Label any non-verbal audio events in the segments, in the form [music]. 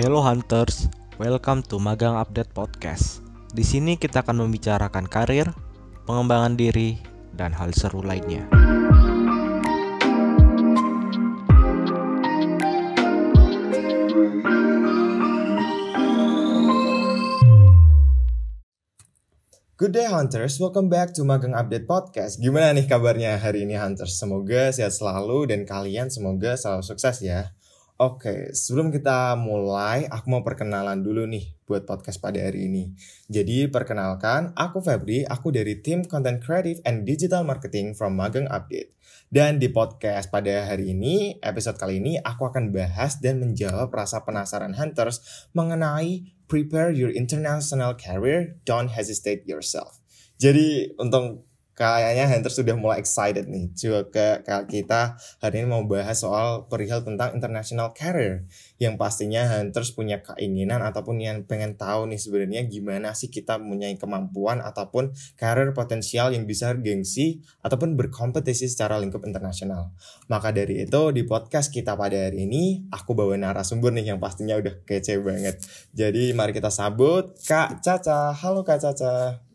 Hello Hunters, welcome to Magang Update Podcast. Di sini kita akan membicarakan karir, pengembangan diri, dan hal seru lainnya. Good day Hunters, welcome back to Magang Update Podcast. Gimana nih kabarnya hari ini Hunters? Semoga sehat selalu dan kalian semoga selalu sukses ya. Oke, sebelum kita mulai, aku mau perkenalan dulu nih buat podcast pada hari ini. Jadi perkenalkan, aku Febri, aku dari tim Content Creative and Digital Marketing from Magang Update. Dan di podcast pada hari ini, episode kali ini aku akan bahas dan menjawab rasa penasaran Hunters mengenai prepare your international career, don't hesitate yourself. Jadi untuk kayaknya Hunter sudah mulai excited nih juga kita hari ini mau bahas soal perihal tentang international career yang pastinya Hunters punya keinginan ataupun yang pengen tahu nih sebenarnya gimana sih kita punya kemampuan ataupun career potensial yang bisa gengsi ataupun berkompetisi secara lingkup internasional. Maka dari itu di podcast kita pada hari ini aku bawa narasumber nih yang pastinya udah kece banget. Jadi mari kita sabut Kak Caca. Halo Kak Caca.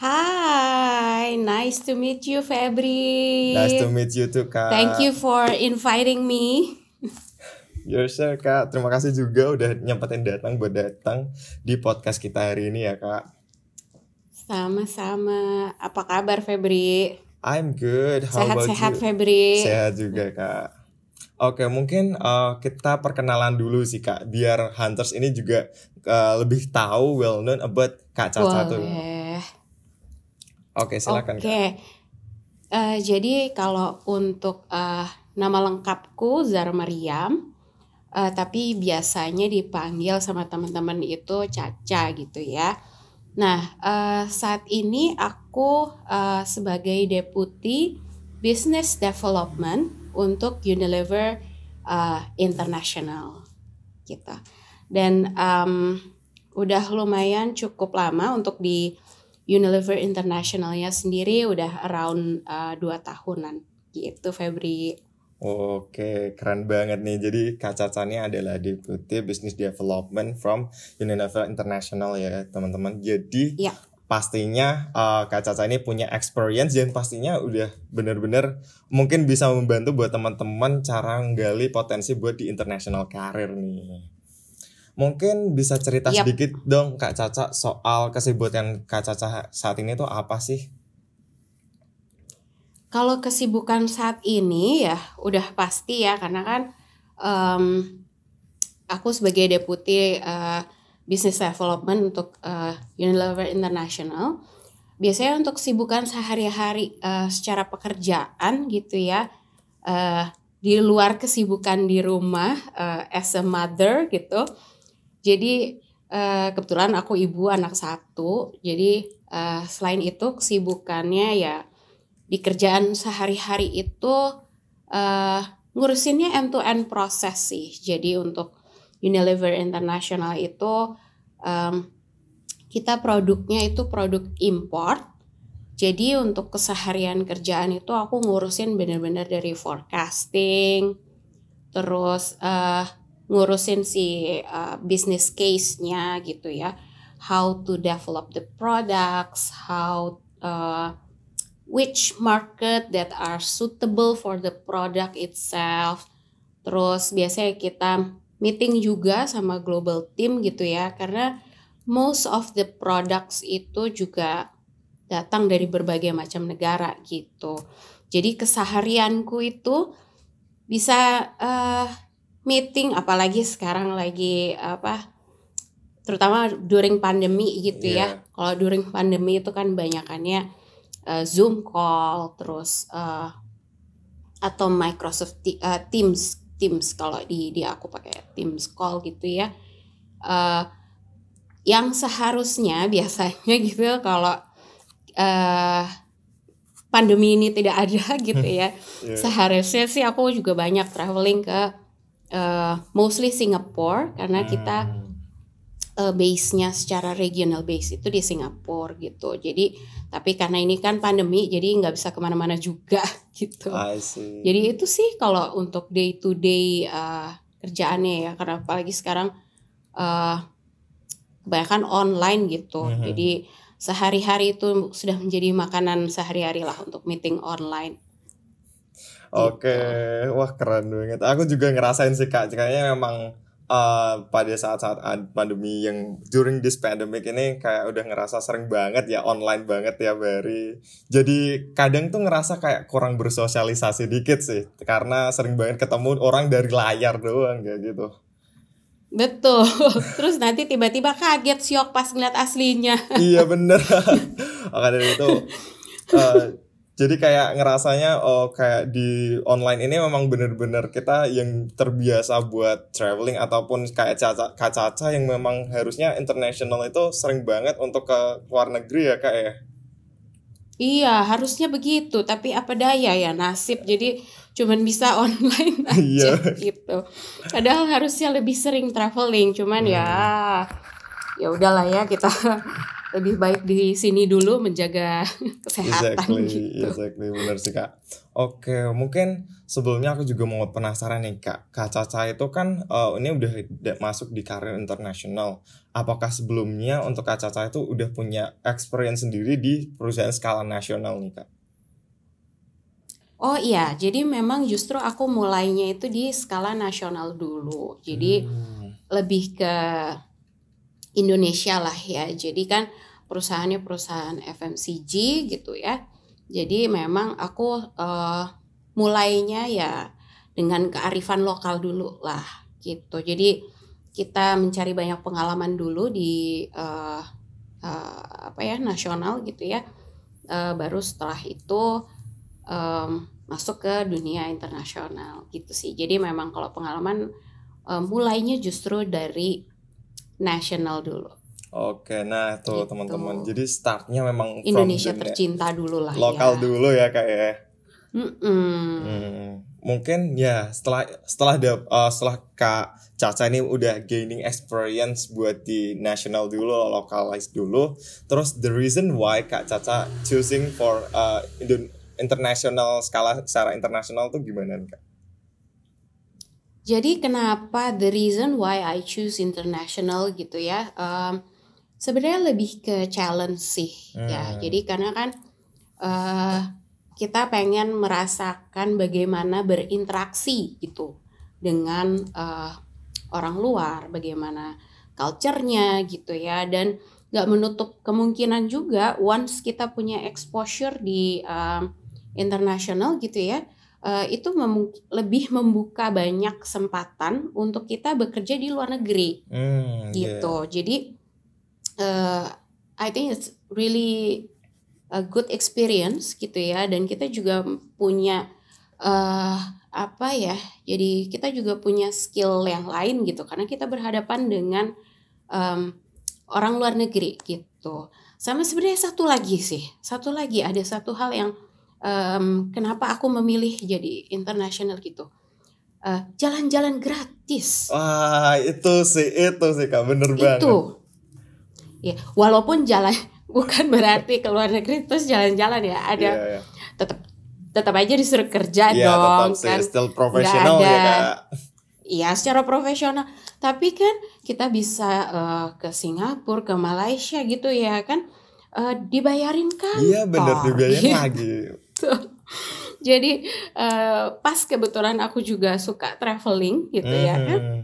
Hi, nice to meet you, Febri. Nice to meet you too, Kak. Thank you for inviting me. Yes, sir, Kak. Terima kasih juga udah nyempetin datang buat datang di podcast kita hari ini ya, Kak. Sama-sama. Apa kabar, Febri? I'm good. How about Sehat-sehat, you? Febri. Sehat juga, Kak. Oke, mungkin uh, kita perkenalan dulu sih, Kak. Biar Hunters ini juga uh, lebih tahu well known about Kak Caca tuh. Oke, silakan, Oke. Kak. Eh, jadi kalau untuk eh, nama lengkapku Zara Mariam, eh, tapi biasanya dipanggil sama teman-teman itu Caca gitu ya. Nah, eh, saat ini aku eh, sebagai deputi Business Development untuk Unilever eh, International gitu. Dan em, udah lumayan cukup lama untuk di Unilever Internationalnya sendiri udah around uh, 2 tahunan gitu Febri. Oke, keren banget nih. Jadi Kak Caca ini adalah Deputy Business Development from Unilever International ya, teman-teman. Jadi Iya. pastinya uh, Kak Caca ini punya experience dan pastinya udah bener-bener mungkin bisa membantu buat teman-teman cara nggali potensi buat di international career nih. Mungkin bisa cerita Yap. sedikit dong Kak Caca soal kesibukan Kak Caca saat ini tuh apa sih? Kalau kesibukan saat ini ya udah pasti ya karena kan em, aku sebagai deputi uh, business development untuk uh, Unilever International biasanya untuk kesibukan sehari-hari uh, secara pekerjaan gitu ya uh, di luar kesibukan di rumah uh, as a mother gitu jadi uh, kebetulan aku ibu anak satu jadi uh, selain itu kesibukannya ya di kerjaan sehari-hari itu eh ngurusinnya end to end proses sih. Jadi untuk Unilever International itu em, kita produknya itu produk import. Jadi untuk keseharian kerjaan itu aku ngurusin bener-bener dari forecasting, terus eh ngurusin si eh, business case-nya gitu ya, how to develop the products, how eh, which market that are suitable for the product itself. Terus biasanya kita meeting juga sama global team gitu ya karena most of the products itu juga datang dari berbagai macam negara gitu. Jadi keseharianku itu bisa eh, meeting apalagi sekarang lagi apa terutama during pandemi gitu Iya. ya. Kalau during pandemi itu kan banyakannya uh, Zoom call terus uh, atau Microsoft uh, Teams Teams kalau di di aku pakai Teams call gitu ya Uh, yang seharusnya [laughs] biasanya gitu kalau uh, pandemi ini tidak ada [laughs] gitu ya Iya. seharusnya sih aku juga banyak traveling ke uh, mostly Singapore karena kita Hmm. uh, base-nya secara regional base itu di Singapura gitu. Jadi tapi karena ini kan pandemi jadi nggak bisa ke mana-mana juga [laughs] gitu. I see. Jadi itu sih kalau untuk day to day uh, kerjaannya ya karena apalagi sekarang uh, kebanyakan online gitu. Mhm. Jadi sehari-hari itu sudah menjadi makanan sehari-hari lah untuk meeting online. Oke, Gitu. wah keren banget. Aku juga ngerasain sih kak, kayaknya memang eh, pada saat-saat pandemi yang during this pandemic ini kayak udah ngerasa sering banget ya online banget ya Bari. Jadi kadang tuh ngerasa kayak kurang bersosialisasi dikit sih, karena sering banget ketemu orang dari layar doang kayak gitu. Betul. [laughs] Terus nanti tiba-tiba kaget syok pas ngeliat aslinya. iya bener. [laughs] Maka dari itu eh, jadi kayak ngerasanya oh kayak di online ini memang bener-bener kita yang terbiasa buat traveling ataupun kayak caca Kak Caca yang memang harusnya international itu sering banget untuk ke luar negeri ya kak ya. Iya, harusnya begitu, tapi apa daya ya nasib. Jadi cuman bisa [laughs] online Iya. aja gitu. Padahal harusnya lebih sering traveling, cuman ya ya udahlah ya kita lebih baik di sini dulu menjaga [laughs] kesehatan Exactly, gitu. exactly bener sih kak. Oke, mungkin sebelumnya aku juga mau penasaran nih kak. Kak Caca itu kan eh, ini udah da- masuk di karir internasional. Apakah sebelumnya untuk Kak Caca itu udah punya experience sendiri di perusahaan skala nasional nih kak? Oh iya, jadi memang justru aku mulainya itu di skala nasional dulu. Jadi Hmm, lebih ke Indonesia lah ya. Jadi kan perusahaannya perusahaan FMCG gitu ya. Jadi memang aku eh, mulainya ya dengan kearifan lokal dulu lah gitu. Jadi kita mencari banyak pengalaman dulu di eh, eh, apa ya nasional gitu ya. Eh, baru setelah itu em, masuk ke dunia internasional gitu sih. Jadi memang kalau pengalaman eh, mulainya justru dari nasional dulu. Oke, nah tuh Gitu. teman-teman. Jadi startnya memang from Indonesia na- tercinta dulu lah lokal ya. dulu ya kak ya. Mm-mm. Hmm, mungkin ya setelah setelah da- uh, setelah Kak Caca ini udah gaining experience buat di national dulu, localize dulu. Terus the reason why Kak Caca choosing for uh, international skala secara internasional tuh gimana nih, Kak? Jadi kenapa the reason why I choose international gitu ya? em, sebenarnya lebih ke challenge sih ya. Hmm. Jadi karena kan eh kita pengen merasakan bagaimana berinteraksi gitu dengan eh, orang luar, bagaimana culture-nya gitu ya dan nggak menutup kemungkinan juga once kita punya exposure di em, internasional gitu ya eh, itu memu- lebih membuka banyak kesempatan untuk kita bekerja di luar negeri Hmm, gitu. Jadi eh, I think it's really a good experience gitu ya dan kita juga punya eh apa ya? Jadi kita juga punya skill yang lain gitu karena kita berhadapan dengan em, orang luar negeri gitu. Sama sebenarnya satu lagi sih, satu lagi ada satu hal yang em, kenapa aku memilih jadi international gitu. Eh, jalan-jalan gratis. Wah, itu sih, itu sih Kak, bener banget. itu ya walaupun jalan [laughs] bukan berarti ke luar negeri terus jalan-jalan ya ada Iya, iya. tetap tetap aja disuruh kerja Iya, dong tetap sih, kan still professional Nggak ya. Kak. iya secara profesional tapi kan kita bisa eh, ke Singapura ke Malaysia gitu ya kan Eh, dibayarin kan Iya, bener Oh, dibiayain gitu. [laughs] jadi eh, pas kebetulan aku juga suka traveling gitu ya kan Mhm.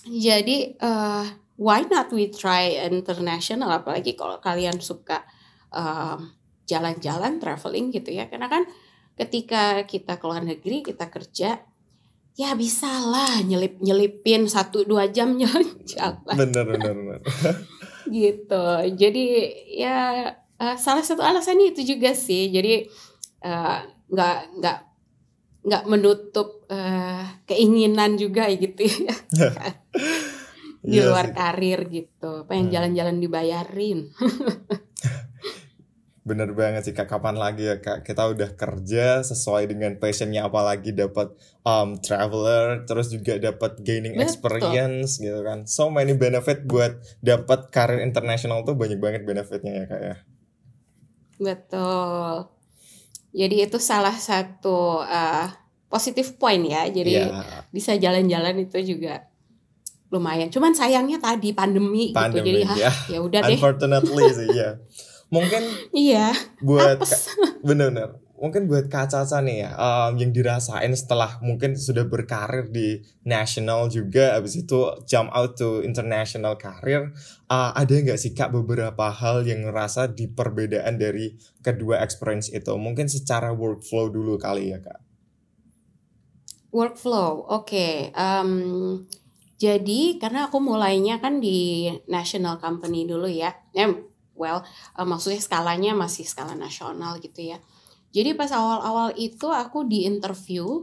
Jadi eh, why not we try international apalagi kalau kalian suka em, jalan-jalan traveling gitu ya karena kan ketika kita ke luar negeri kita kerja ya bisa lah nyelip nyelipin satu dua jam [laughs] jalan-jalan Bener, bener, bener. gitu jadi ya eh, salah satu alasannya itu juga sih jadi eh, nggak nggak nggak menutup eh, keinginan juga gitu ya [laughs] di Iya luar sih. karir gitu pengen Hmm. jalan-jalan dibayarin [laughs] Bener banget sih Kak, kapan lagi ya Kak kita udah kerja sesuai dengan passionnya apalagi dapat um, traveler terus juga dapat gaining Betul. experience gitu kan. So many benefit buat dapat karir internasional tuh banyak banget benefitnya ya Kak ya. betul jadi itu salah satu uh, positif point ya jadi Iya. bisa jalan-jalan itu juga lumayan. Cuman sayangnya tadi pandemi, Pandemi, gitu. Jadi ya. ya udah deh. Unfortunately sih ya. [laughs] Mungkin Iya. buat bener-bener mungkin buat Kak Caca nih ya um, yang dirasain setelah mungkin sudah berkarir di national juga habis itu jump out to international karir uh, ada nggak sih Kak beberapa hal yang ngerasa di perbedaan dari kedua experience itu mungkin secara workflow dulu kali ya Kak Workflow, oke. Em, jadi karena aku mulainya kan di national company dulu ya. Well, eh, maksudnya skalanya masih skala nasional gitu ya. Jadi pas awal-awal itu aku di interview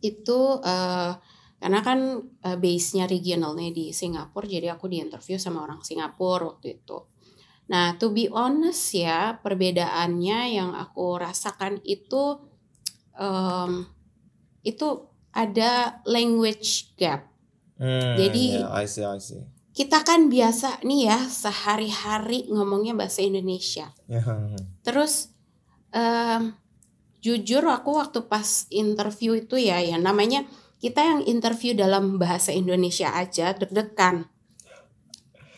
itu eh, karena kan eh, base-nya regionalnya di Singapura, jadi aku di interview sama orang Singapura waktu itu. Nah, to be honest ya, perbedaannya yang aku rasakan itu em, itu ada language gap. Hmm, Jadi- ya, I see I see Kita kan biasa nih ya sehari-hari ngomongnya bahasa Indonesia. ya Terus em, jujur aku waktu pas interview itu ya ya namanya kita yang interview dalam bahasa Indonesia aja deg-degan.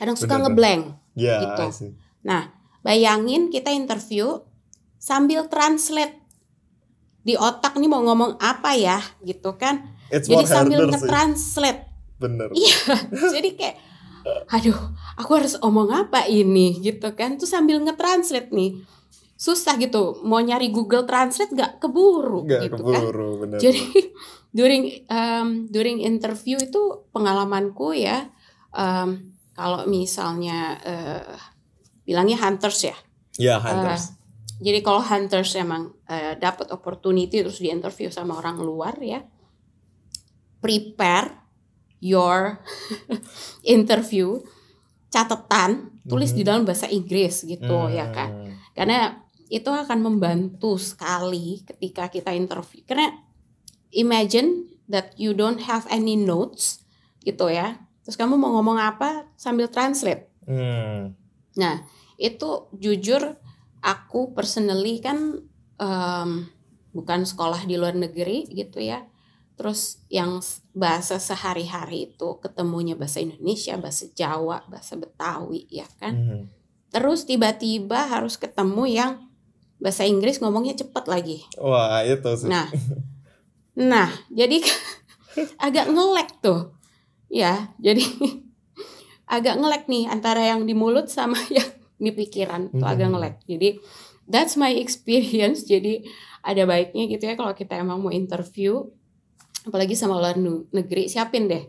Kadang suka Bener-bener. ngeblank. ya Gitu. Nah, bayangin kita interview sambil translate di otak nih mau ngomong apa ya gitu kan. it's Jadi sambil nge-translate. bener Iya, jadi kayak aduh, aku harus omong apa ini gitu kan. Tuh sambil nge-translate nih. Susah gitu, mau nyari Google Translate gak keburu nggak gitu kan. keburu bener Jadi [laughs] during um, during interview itu pengalamanku ya um, kalau misalnya eh, bilangnya hunters ya. ya hunters Jadi kalau hunters emang eh, dapat opportunity terus di interview sama orang luar ya, prepare your [laughs] interview catatan tulis di dalam bahasa Inggris gitu ya kan. Hmm. Karena itu akan membantu sekali ketika kita interview. Karena imagine that you don't have any notes gitu ya. Terus kamu mau ngomong apa sambil translate. Hmm. Nah, itu jujur aku personally kan em, bukan sekolah di luar negeri gitu ya. Terus yang bahasa sehari-hari itu ketemunya bahasa Indonesia, bahasa Jawa, bahasa Betawi ya kan. Hmm. Terus tiba-tiba harus ketemu yang bahasa Inggris ngomongnya cepet lagi. wah itu sih Nah, nah jadi [laughs] agak ngelek tuh, ya. Jadi [laughs] agak ngelek nih antara yang di mulut sama [laughs] yang di pikiran tuh agak Mhm. ngelek. Jadi that's my experience. Jadi ada baiknya gitu ya kalau kita emang mau interview, apalagi sama luar negeri, siapin deh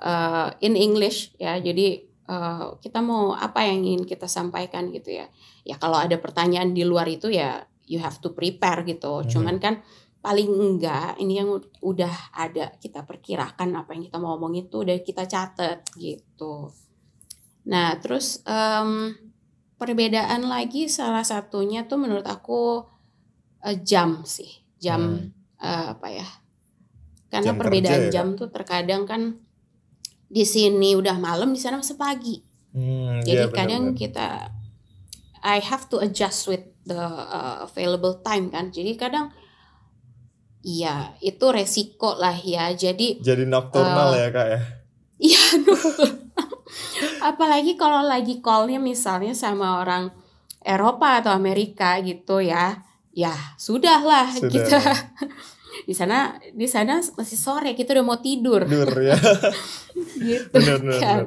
uh, in English ya. Jadi uh, kita mau apa yang ingin kita sampaikan gitu ya. Ya kalau ada pertanyaan di luar itu ya you have to prepare gitu. Mhm. Cuman kan paling enggak ini yang ud- udah ada kita perkirakan apa yang kita mau omongin itu udah kita catat gitu. Nah terus em, perbedaan lagi salah satunya tuh menurut aku eh, jam sih jam eh, apa ya? Karena Jam perbedaan kerja ya, jam tuh terkadang kan di sini udah malam di sana masih pagi. Hmm, Jadi iya, kadang benar-benar. kita I have to adjust with the uh, available time kan. Jadi kadang iya itu resiko lah ya. Jadi jadi nocturnal Eh, ya kak ya iya. [laughs] Apalagi kalau lagi callnya misalnya sama orang Eropa atau Amerika gitu ya. Ya, sudahlah Sudah. kita di sana di sana masih sore kita udah mau tidur dur ya [laughs] gitu benar kan. benar.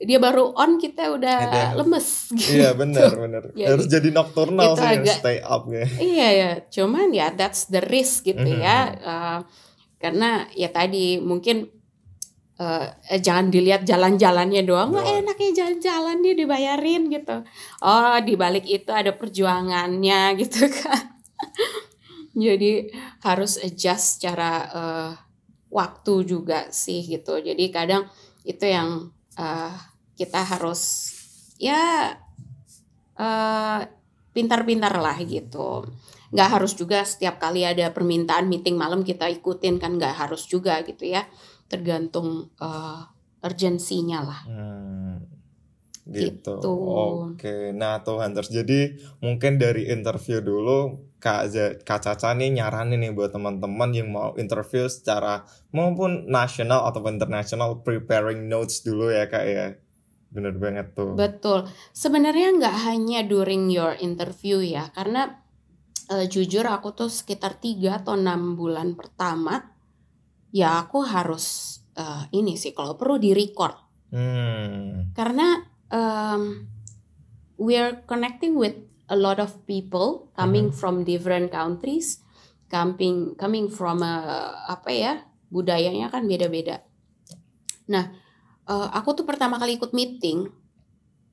Dia baru on kita udah Iya. lemes gitu. iya benar benar Jadi, harus jadi nocturnal itu sih agak- stay up ya Iya ya, cuman ya that's the risk gitu Mhm. ya. Eh, karena ya tadi mungkin eh, eh, jangan dilihat jalan-jalannya doang. Wah Doang. enaknya jalan-jalan dia dibayarin gitu. Oh di balik itu ada perjuangannya [laughs] gitu kan. Jadi harus adjust secara eh, waktu juga sih gitu. Jadi kadang itu yang eh, kita harus ya eh, pintar-pintar lah gitu. Nggak harus juga setiap kali ada permintaan meeting malam kita ikutin kan nggak harus juga gitu ya. Tergantung eh, urgensinya lah. Hmm, gitu. Gitu. Oke, nah tuh Hunters. Jadi mungkin dari interview dulu Kak, Z- Kak Caca nih nyaranin nih buat teman-teman yang mau interview secara maupun nasional ataupun internasional preparing notes dulu ya kak ya. Bener banget tuh. Betul. Sebenarnya nggak hanya during your interview ya, karena eh, jujur aku tuh sekitar 3 atau 6 bulan pertama ya aku harus eh, ini sih kalau perlu di record Hmm. karena um, we're connecting with a lot of people coming from different countries, coming coming from a, apa ya budayanya kan beda-beda. Nah, eh, aku tuh pertama kali ikut meeting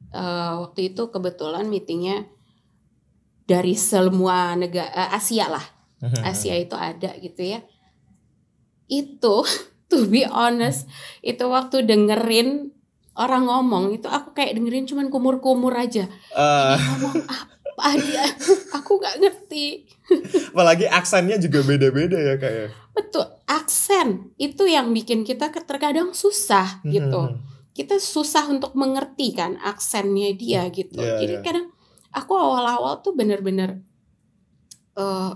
eh, waktu itu kebetulan meetingnya dari semua negara Asia lah, Asia itu ada gitu ya. Itu [laughs] to be honest itu waktu dengerin orang ngomong itu aku kayak dengerin cuman kumur-kumur aja. Eh, Ini ngomong apa dia? Aku nggak ngerti. apalagi aksennya juga beda-beda ya kak ya. Betul, aksen itu yang bikin kita terkadang susah gitu. Hmm. Kita susah untuk mengerti kan aksennya dia gitu. Iya, Jadi iya. kadang aku awal-awal tuh bener-bener eh,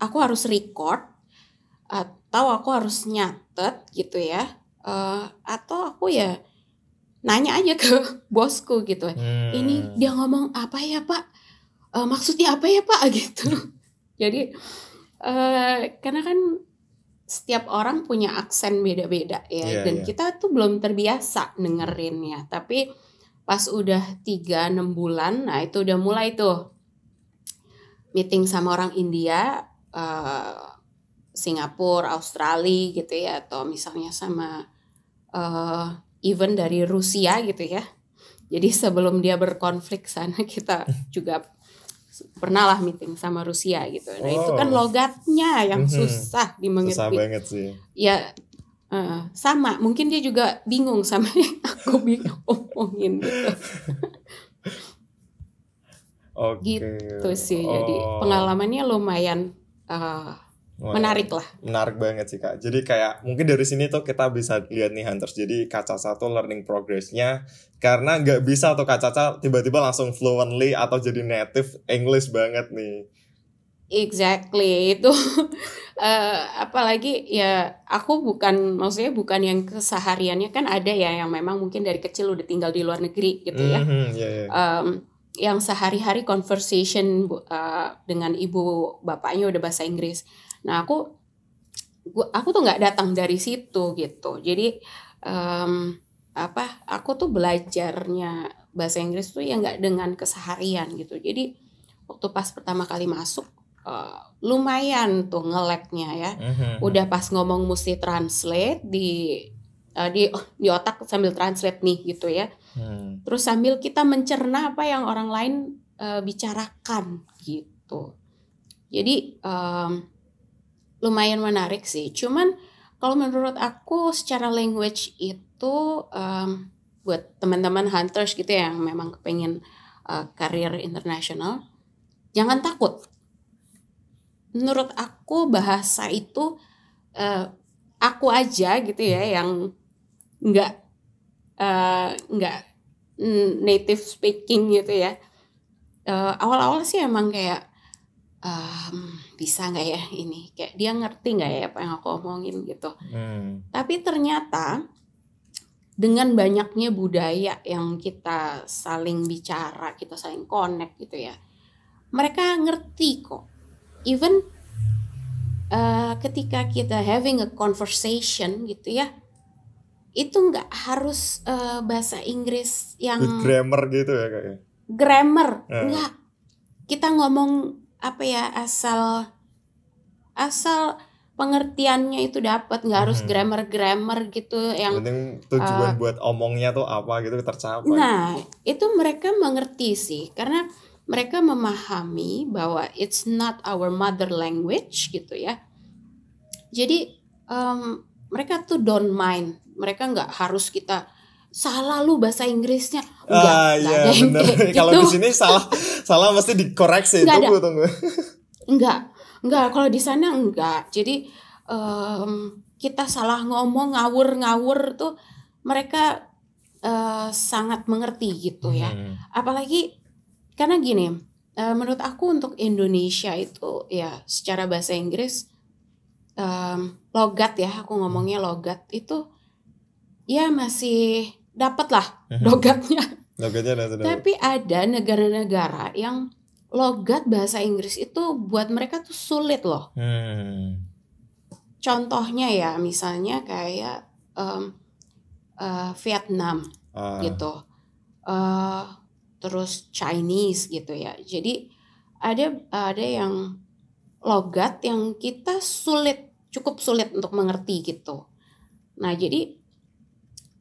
aku harus record atau aku harus nyatet gitu ya. Eh, atau aku ya nanya aja ke [laughs] bosku gitu. Hmm. ini dia ngomong apa ya pak Eh, maksudnya apa ya pak? [laughs] Gitu. Jadi eh karena kan setiap orang punya aksen beda-beda ya Iya, dan iya. kita tuh belum terbiasa dengerinnya. Tapi pas udah 3-6 bulan nah itu udah mulai tuh meeting sama orang India eh Singapura Australia gitu ya atau misalnya sama eh even dari Rusia gitu ya. Jadi sebelum dia berkonflik sana kita juga pernah lah meeting sama Rusia gitu. Nah itu kan Oh. logatnya yang Mhm. susah Susah dimengerti. banget sih. Ya eh, sama. Mungkin dia juga bingung sama [laughs] yang aku bingung ngomongin gitu. [laughs] Oke. Gitu sih. Jadi Oh, pengalamannya lumayan wah, menarik lah. Menarik banget sih kak. Jadi kayak mungkin dari sini tuh kita bisa lihat nih Hunters. Jadi Kak Caca tuh learning progressnya karena nggak bisa tuh Kak Caca tiba-tiba langsung fluently atau jadi native English banget nih. Exactly itu [laughs] eh, apalagi ya aku bukan maksudnya bukan yang kesehariannya kan ada ya yang memang mungkin dari kecil udah tinggal di luar negeri gitu ya. Mhm, iya, iya. Em, yang sehari-hari conversation eh, dengan ibu bapaknya udah bahasa Inggris. Nah aku gua, aku tuh nggak datang dari situ gitu. Jadi em, apa? Aku tuh belajarnya bahasa Inggris tuh ya nggak dengan keseharian gitu. Jadi waktu pas pertama kali masuk eh, lumayan tuh ngeleknya ya Mhm. udah pas ngomong mesti translate di eh, di di otak sambil translate nih gitu ya Hmm. terus sambil kita mencerna apa yang orang lain eh, bicarakan gitu jadi em, lumayan menarik sih. Cuman kalau menurut aku secara language itu em, buat teman-teman hunters gitu ya yang memang kepengen eh, karir internasional jangan takut. Menurut aku bahasa itu eh, aku aja gitu ya yang nggak eh, nggak native speaking gitu ya. Awal-awal sih emang kayak em, bisa nggak ya ini kayak dia ngerti nggak ya apa yang aku omongin gitu Hmm. tapi ternyata dengan banyaknya budaya yang kita saling bicara, kita saling connect gitu ya. Mereka ngerti kok. Even eh, ketika kita having a conversation gitu ya, itu nggak harus eh, bahasa Inggris yang With grammar gitu ya kak ya. grammar, nggak. Kita ngomong apa ya asal asal pengertiannya itu dapat, nggak harus Mhm. grammar-grammar gitu yang penting tujuan buat omongnya tuh apa gitu tercapai. Nah, itu mereka mengerti sih, karena mereka memahami bahwa it's not our mother language gitu ya. Jadi em, mereka tuh don't mind, mereka nggak harus kita salah lu bahasa Inggrisnya, enggak, ah iya ada yang bener. kayak Kalau gitu. di sini salah salah mesti dikoreksi. Nggak ada. Tunggu tunggu. Enggak, enggak. Kalau di sana enggak. Jadi em, kita salah ngomong ngawur-ngawur tuh mereka eh, sangat mengerti gitu ya. Hmm. Apalagi karena gini, uh, menurut aku untuk Indonesia itu ya secara bahasa Inggris um, logat ya aku ngomongnya logat itu ya masih dapat lah Mhm. logatnya. Logatnya tapi ada negara-negara yang logat bahasa Inggris itu buat mereka tuh sulit loh. Hmm. contohnya ya misalnya kayak um, uh, Vietnam Ah, gitu. Eh, terus Chinese gitu ya. Jadi ada ada yang logat yang kita sulit cukup sulit untuk mengerti gitu. Nah jadi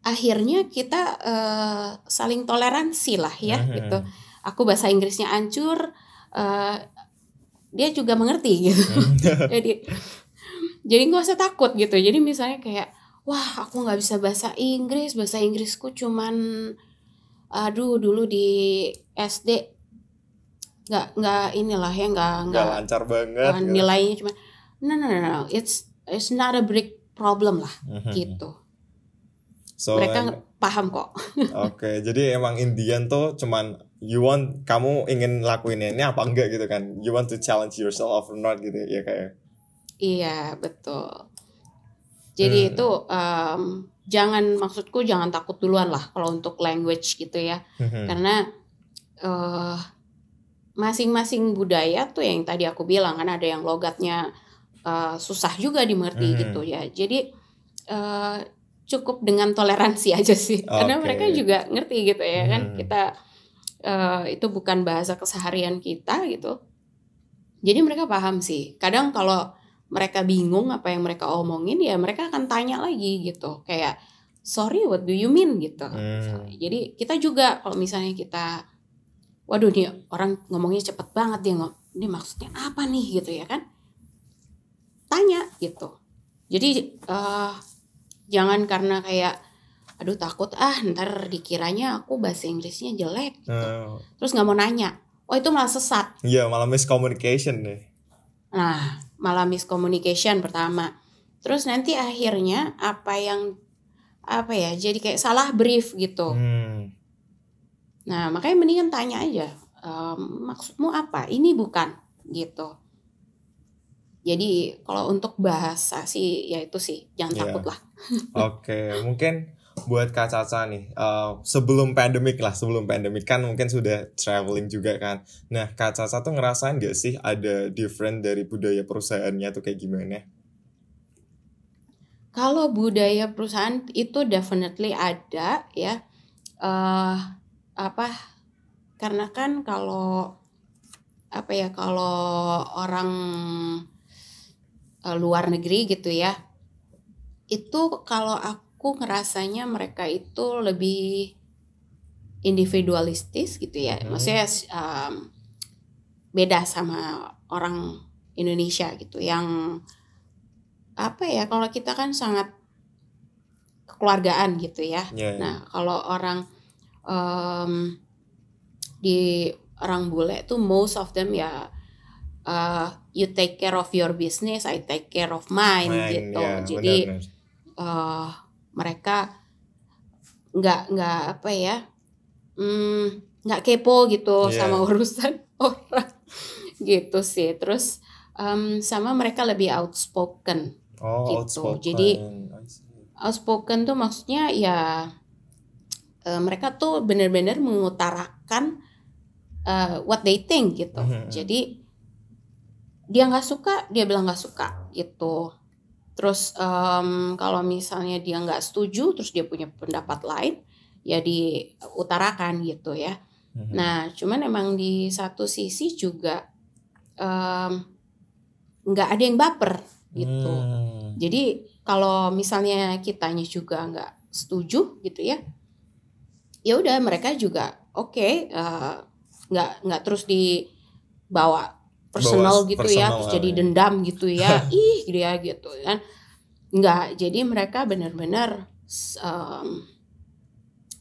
akhirnya kita eh, saling toleransi lah ya Mhm. gitu aku bahasa Inggrisnya hancur eh, dia juga mengerti gitu [laughs] jadi jadi nggak usah takut gitu jadi misalnya kayak wah aku nggak bisa bahasa Inggris bahasa Inggrisku cuman aduh dulu di SD nggak nggak inilah ya nggak Nggak lancar banget. uh, gitu. nilainya cuma no no no no it's it's not a big problem lah Mhm. gitu So, mereka em- nge- paham kok [laughs] Oke, jadi emang Indian tuh cuman you want kamu ingin lakuin ini apa enggak gitu kan? You want to challenge yourself or not gitu ya kayak. iya betul jadi Hmm. itu em, jangan maksudku jangan takut duluan lah kalau untuk language gitu ya Mhm. karena eh masing-masing budaya tuh yang tadi aku bilang kan ada yang logatnya eh, susah juga dimengerti Mhm. gitu ya jadi eh, cukup dengan toleransi [laughs] aja sih. Karena Oke. mereka juga ngerti gitu ya kan Mhm. kita eh, itu bukan bahasa keseharian kita gitu. Jadi mereka paham sih. Kadang kalau mereka bingung apa yang mereka omongin ya mereka akan tanya lagi gitu. Kayak sorry what do you mean? gitu. Hmm. jadi kita juga kalau misalnya kita waduh nih orang ngomongnya cepet banget dia ngom ini maksudnya apa nih? gitu ya kan. Tanya gitu. Jadi eh, jangan karena kayak aduh takut ah ntar dikiranya aku bahasa Inggrisnya jelek gitu. Oh, terus nggak mau nanya oh itu malah sesat Iya, malah miscommunication deh. Nah, malah miscommunication pertama. Terus nanti akhirnya apa yang apa ya? Jadi kayak salah brief gitu. Hmm. Nah, makanya mendingan tanya aja. "Em, maksudmu apa? Ini bukan gitu. Jadi kalau untuk bahasa sih ya itu sih jangan Iya. takut lah. [laughs] Oke, mungkin buat Kak Caca nih, eh, sebelum pandemik lah, sebelum pandemik kan mungkin sudah traveling juga kan. Nah, Kak Caca tuh ngerasain gak sih ada different dari budaya perusahaannya tuh kayak gimana? Kalau budaya perusahaan itu definitely ada ya. eh apa? Karena kan kalau apa ya kalau orang eh, luar negeri gitu ya, itu kalau aku ngerasanya mereka itu lebih individualistis gitu ya. Mhm. Maksudnya em, beda sama orang Indonesia gitu yang apa ya kalau kita kan sangat kekeluargaan gitu ya. Ya, Nah kalau orang em, di orang bule tuh most of them ya uh, you take care of your business, I take care of mine, main, gitu. ya, Jadi eh, mereka nggak nggak apa ya mm, nggak kepo gitu Iya. sama [laughs] urusan orang gitu sih. Terus em, sama mereka lebih outspoken. oh, gitu. outspoken. Jadi- outspoken tuh maksudnya ya eh, mereka tuh benar-benar mengutarakan eh, what they think gitu. Mhm. Jadi dia nggak suka, dia bilang nggak suka gitu. Terus em, kalau misalnya dia nggak setuju, terus dia punya pendapat lain, ya diutarakan gitu ya. Mhm. Nah, cuman emang di satu sisi juga nggak ada yang baper gitu. Hmm. Jadi kalau misalnya kitanya juga nggak setuju gitu ya, ya udah mereka juga oke eh, nggak nggak terus dibawa personal Bawa gitu ya, personal terus lah jadi ya. dendam gitu ya, [laughs] ih dia gitu kan, nggak. Jadi mereka benar-benar em,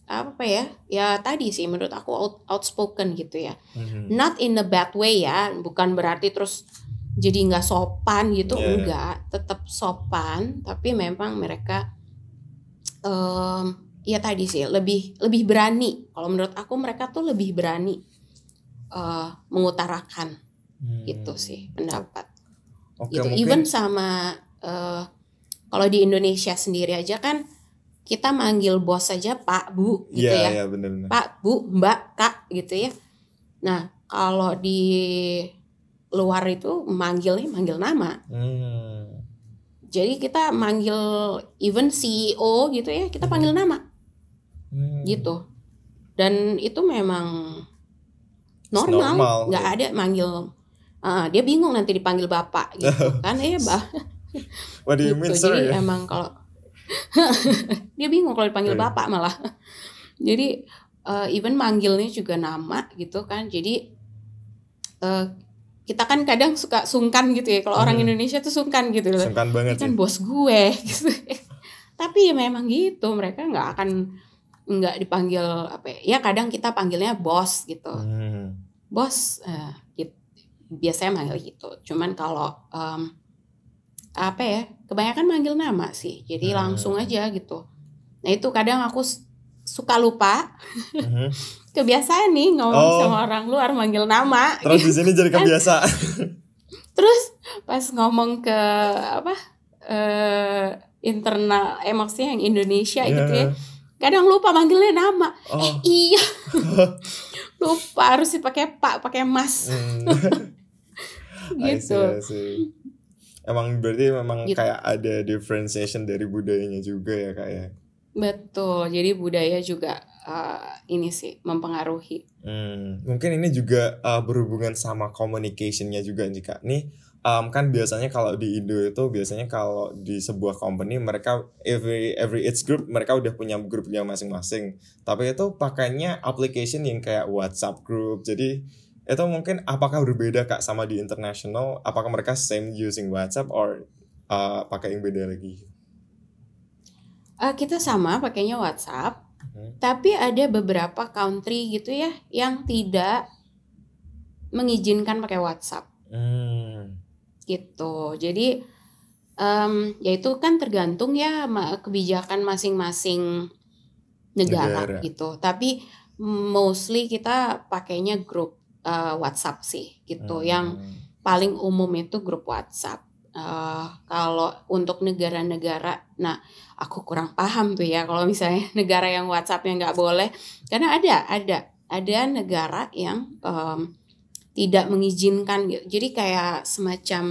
apa ya, ya tadi sih menurut aku out- outspoken gitu ya Mhm. not in a bad way ya bukan berarti terus jadi nggak sopan gitu Iya, iya. enggak tetap sopan tapi memang mereka em ya tadi sih lebih lebih berani kalau menurut aku mereka tuh lebih berani uh, mengutarakan Hmm. gitu sih pendapat. Oke, gitu. mungkin even sama uh, kalau di Indonesia sendiri aja kan kita manggil bos saja Pak Bu gitu Iya, ya. iya benar-benar. Pak Bu Mbak Kak gitu ya. Nah kalau di luar itu manggilnya manggil nama. Hmm. jadi kita manggil even CEO gitu ya kita panggil nama. Hmm. gitu. Dan itu memang normal. nggak ada manggil Ah, dia bingung nanti dipanggil bapak gitu [laughs] kan ya bah What do you gitu mean, sir? jadi ya? emang kalau [laughs] dia bingung kalau dipanggil Iya. bapak malah jadi eh, even manggilnya juga nama gitu kan jadi eh, kita kan kadang suka sungkan gitu ya kalau orang Hmm. Indonesia tuh sungkan gitu loh Sungkan banget kan sih. bos gue [laughs] gitu. Tapi ya memang gitu, mereka nggak akan nggak dipanggil apa ya? Ya kadang kita panggilnya bos gitu. Hmm. Bos eh, gitu. Biasanya manggil gitu. Cuman kalau em, apa ya? Kebanyakan manggil nama sih. Jadi Hmm. langsung aja gitu. Nah, itu kadang aku suka lupa. Mhm. [laughs] Kebiasaan nih ngomong Oh. sama orang luar manggil nama. [laughs] Terus di sini jadi kebiasaan. [laughs] Terus pas ngomong ke apa eh internal eh maksudnya yang Indonesia gitu ya. Iya. Kadang lupa manggilnya nama. Oh. Eh iya. lupa harus dipakai Pak, pakai Mas Hmm. I see, gitu. I see. Emang berarti memang Gitu. kayak ada differentiation dari budayanya juga ya kak ya. Betul. Jadi budaya juga eh, ini sih mempengaruhi. Hmm, mungkin ini juga uh, berhubungan sama communicationnya juga nih kak. Nih um, kan biasanya kalau di Indo itu biasanya kalau di sebuah company mereka every every age group mereka udah punya grupnya masing-masing. Tapi itu pakainya application yang kayak WhatsApp group. Jadi itu mungkin apakah berbeda kak sama di international? Apakah mereka same using WhatsApp or uh, pakai yang beda lagi? Eh, kita sama pakainya WhatsApp, Mhm. tapi ada beberapa country gitu ya yang tidak mengizinkan pakai WhatsApp. Hmm. gitu jadi em, ya itu kan tergantung ya kebijakan masing-masing negara, Negara. gitu tapi mostly kita pakainya grup eh, WhatsApp sih gitu yang Hmm. paling umum itu grup WhatsApp Eh, kalau untuk negara-negara nah aku kurang paham tuh ya kalau misalnya [laughs] negara yang WhatsAppnya nggak boleh karena ada ada ada negara yang em, tidak mengizinkan gitu. jadi kayak semacam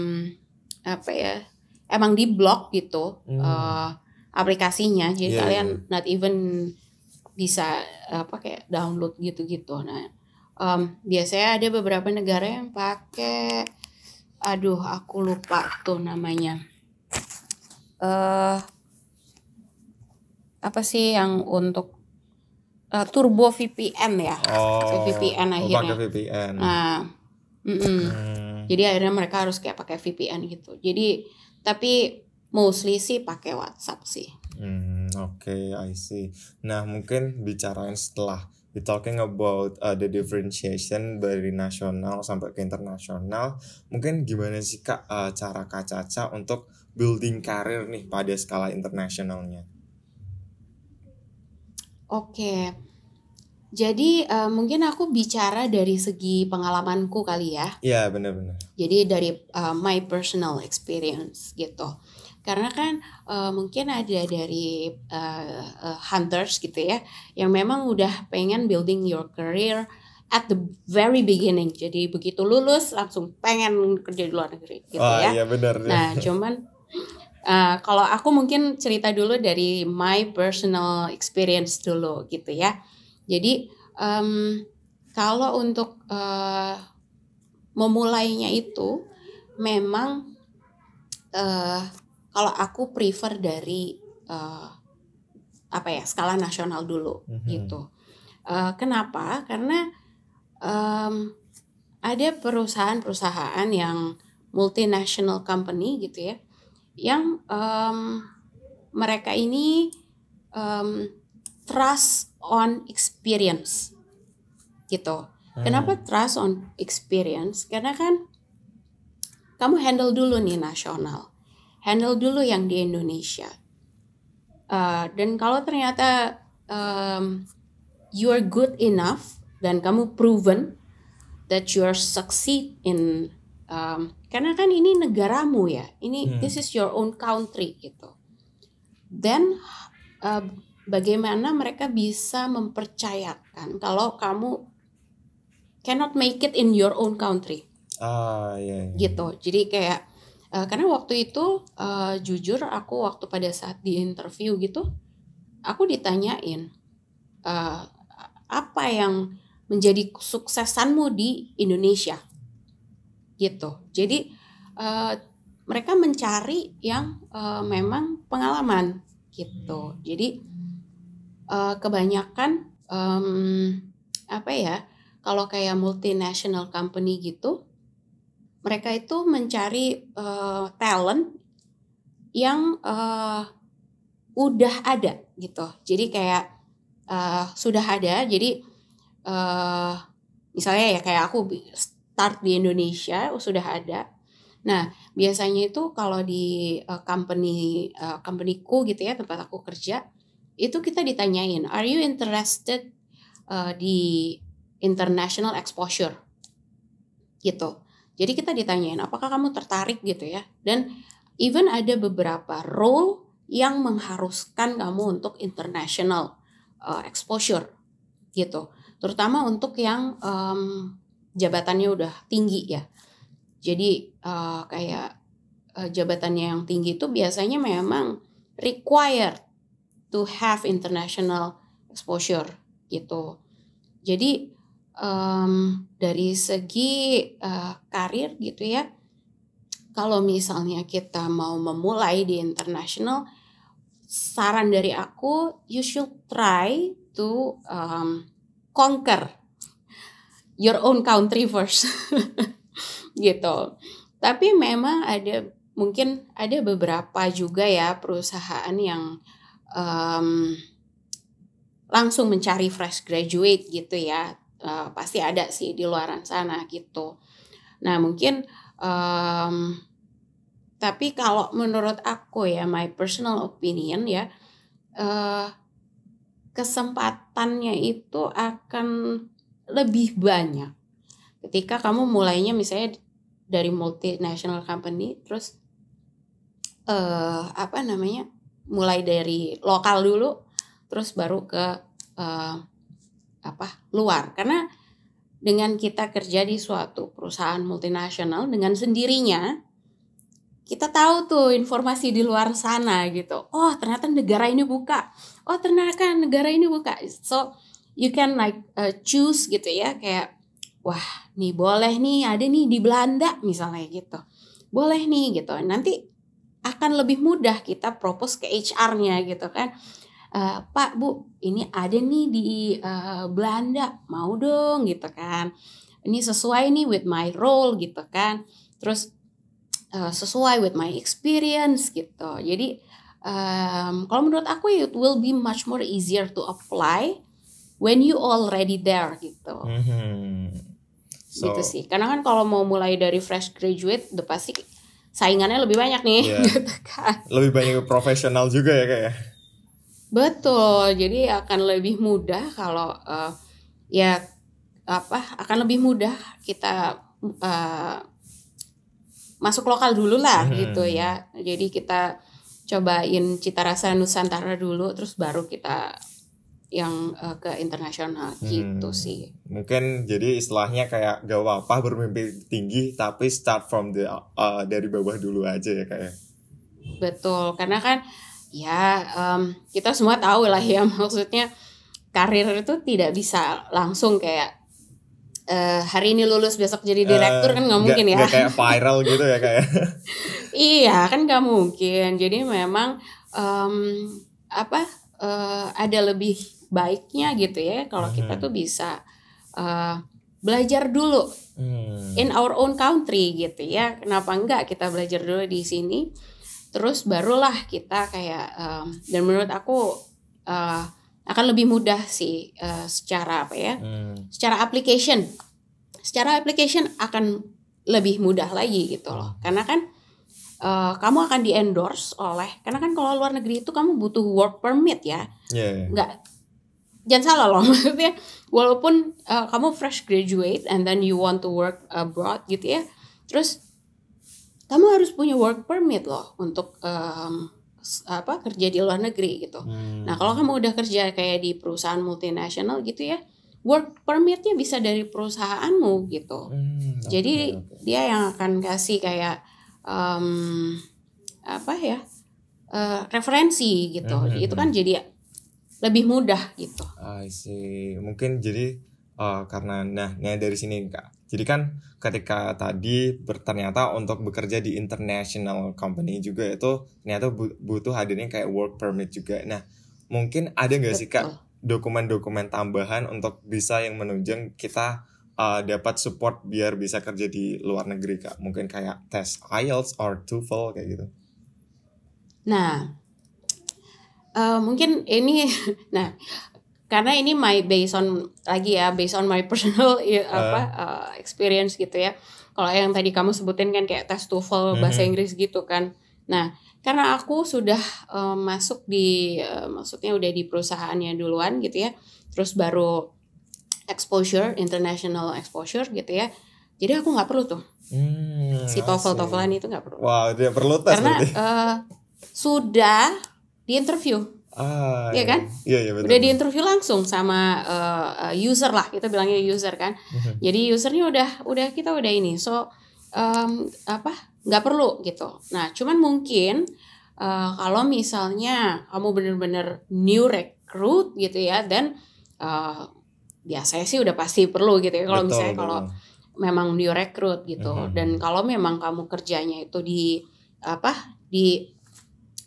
apa ya emang di blok gitu Hmm. eh, aplikasinya jadi Iya, kalian iya. not even bisa apa kayak download gitu-gitu nah em, biasanya ada beberapa negara yang pakai aduh aku lupa tuh namanya eh apa sih yang untuk eh, turbo VPN ya Oh, VPN oh, akhirnya. pakai VPN. nah mm-mm. Hmm. jadi akhirnya mereka harus kayak pakai VPN gitu jadi tapi mostly sih pakai WhatsApp sih Hmm, Oke, I see. Nah, mungkin bicarain setelah we talking about uh, the differentiation dari nasional sampai ke internasional, mungkin gimana sih kak uh, cara kak Caca untuk building karir nih pada skala internasionalnya? Oke. Jadi eh, mungkin aku bicara dari segi pengalamanku kali ya. Iya, benar-benar. Jadi dari eh, my personal experience gitu. Karena kan eh, mungkin ada dari eh, eh, hunters gitu ya yang memang udah pengen building your career at the very beginning. Jadi begitu lulus langsung pengen kerja di luar negeri gitu Wah, ya. iya benar. Nah, cuman uh, kalau aku mungkin cerita dulu dari my personal experience dulu gitu ya. Jadi em, kalau untuk uh, memulainya itu memang uh, kalau aku prefer dari uh, apa ya skala nasional dulu Mhm. gitu. Uh, kenapa? Karena em, ada perusahaan-perusahaan yang multinational company gitu ya, yang em, mereka ini em, trust on experience gitu. Hmm. Kenapa trust on experience? Karena kan kamu handle dulu nih nasional, handle dulu yang di Indonesia. Uh, dan kalau ternyata um, you're good enough dan kamu proven that you are succeed in um, karena kan ini negaramu ya ini Hmm. this is your own country gitu then uh, bagaimana mereka bisa mempercayakan kalau kamu cannot make it in your own country Ah, iya. iya. gitu jadi kayak uh, karena waktu itu uh, jujur aku waktu pada saat di interview gitu aku ditanyain uh, apa yang menjadi kesuksesanmu di Indonesia? Gitu. Jadi uh, mereka mencari yang uh, memang pengalaman gitu. Jadi uh, kebanyakan um, apa ya kalau kayak multinational company gitu mereka itu mencari uh, talent yang uh, udah ada gitu. Jadi kayak uh, sudah ada. Jadi uh, misalnya ya kayak aku start di Indonesia sudah ada. Nah biasanya itu kalau di uh, company uh, companyku gitu ya tempat aku kerja itu kita ditanyain, are you interested uh, di international exposure gitu. Jadi kita ditanyain apakah kamu tertarik gitu ya. Dan even ada beberapa role yang mengharuskan kamu untuk international uh, exposure gitu. Terutama untuk yang um, jabatannya udah tinggi ya. Jadi uh, kayak uh, jabatannya yang tinggi itu biasanya memang required to have international exposure gitu. Jadi em, dari segi eh, karir gitu ya, kalau misalnya kita mau memulai di international, saran dari aku, you should try to um, conquer your own country first, [laughs] gitu. Tapi memang ada mungkin ada beberapa juga ya perusahaan yang em, langsung mencari fresh graduate gitu ya Eh, pasti ada sih di luaran sana gitu. Nah mungkin em, tapi kalau menurut aku ya my personal opinion ya eh, kesempatannya itu akan lebih banyak ketika kamu mulainya misalnya dari multinational company terus eh apa namanya mulai dari lokal dulu terus baru ke eh, apa luar. Karena dengan kita kerja di suatu perusahaan multinasional dengan sendirinya kita tahu tuh informasi di luar sana gitu. Oh ternyata negara ini buka. Oh ternyata negara ini buka. So you can like uh, choose gitu ya kayak wah nih boleh nih ada nih di Belanda misalnya gitu. Boleh nih gitu. Nanti akan lebih mudah kita propose ke HR-nya gitu kan Eh, Pak Bu ini ada nih di eh, Belanda mau dong gitu kan ini sesuai nih with my role gitu kan terus eh, sesuai with my experience gitu jadi em, kalau menurut aku it will be much more easier to apply when you already there gitu Mhm. So, gitu sih karena kan kalau mau mulai dari fresh graduate udah pasti saingannya lebih banyak nih Iya. [laughs] gitu kan lebih banyak profesional juga ya kayak. Betul, jadi akan lebih mudah kalau eh, ya apa akan lebih mudah kita eh, masuk lokal dulu lah Hmm. gitu ya. Jadi kita cobain cita rasa Nusantara dulu, terus baru kita yang eh, ke internasional gitu Hmm. sih. Mungkin jadi istilahnya kayak gak apa-apa bermimpi tinggi tapi start from the uh, dari bawah dulu aja ya kayak. Betul, karena kan ya em, kita semua tahu lah ya [laughs] maksudnya karir itu tidak bisa langsung kayak eh, hari ini lulus besok jadi direktur Eh, kan nggak mungkin ya. Nggak kayak viral gitu ya kayak. [laughs] Iya kan nggak mungkin. Jadi memang em, apa eh, ada lebih baiknya gitu ya kalau kita Mhm. tuh bisa eh, belajar dulu Hmm. in our own country gitu ya. Kenapa enggak kita belajar dulu di sini? Terus barulah kita kayak em, dan menurut aku eh, akan lebih mudah sih eh, secara apa ya? Hmm. Secara application. Secara application akan lebih mudah lagi gitu loh. Karena kan eh, kamu akan di endorse oleh karena kan kalau luar negeri itu kamu butuh work permit ya. Yeah. Nggak jangan salah loh [laughs] maksudnya walaupun uh, kamu fresh graduate and then you want to work abroad gitu ya terus kamu harus punya work permit loh untuk um, apa kerja di luar negeri gitu. Hmm. Nah kalau kamu udah kerja kayak di perusahaan multinasional gitu ya, work permitnya bisa dari perusahaanmu gitu. Hmm, okay, Jadi okay. dia yang akan kasih kayak um, apa ya uh, referensi gitu. Hmm, hmm Itu kan hmm. jadi lebih mudah gitu. I see. Mungkin jadi uh, karena nah, nah dari sini kak jadi kan ketika tadi ternyata untuk bekerja di international company juga itu ternyata butuh hadirnya kayak work permit juga. Nah, mungkin ada nggak sih kak dokumen-dokumen tambahan untuk bisa yang menunjang kita uh, dapat support biar bisa kerja di luar negeri kak? Mungkin kayak tes IELTS or TOEFL kayak gitu. Nah, uh, mungkin ini, [laughs] nah karena ini my based on lagi ya based on my [laughs] personal ya, uh. apa uh, experience gitu ya. Kalau yang tadi kamu sebutin kan kayak tes TOEFL bahasa mm-hmm. Inggris gitu kan. Nah karena aku sudah uh, masuk di uh, maksudnya udah di perusahaannya duluan gitu ya. Terus baru exposure international exposure gitu ya. Jadi aku nggak perlu tuh. Hmm, si TOEFL TOEFLan itu nggak perlu. Wow dia perlu tes karena uh, sudah di interview Ah, ya kan? Iya, iya betul. Udah diinterview langsung sama uh, user lah, kita bilangnya user kan. Mm-hmm. Jadi usernya udah udah kita udah ini. So um, apa? nggak perlu gitu. Nah, cuman mungkin uh, kalau misalnya kamu bener-bener new recruit gitu ya, dan uh, biasanya sih udah pasti perlu gitu ya. Kalau misalnya kalau memang new recruit gitu, mm-hmm. dan kalau memang kamu kerjanya itu di apa? Di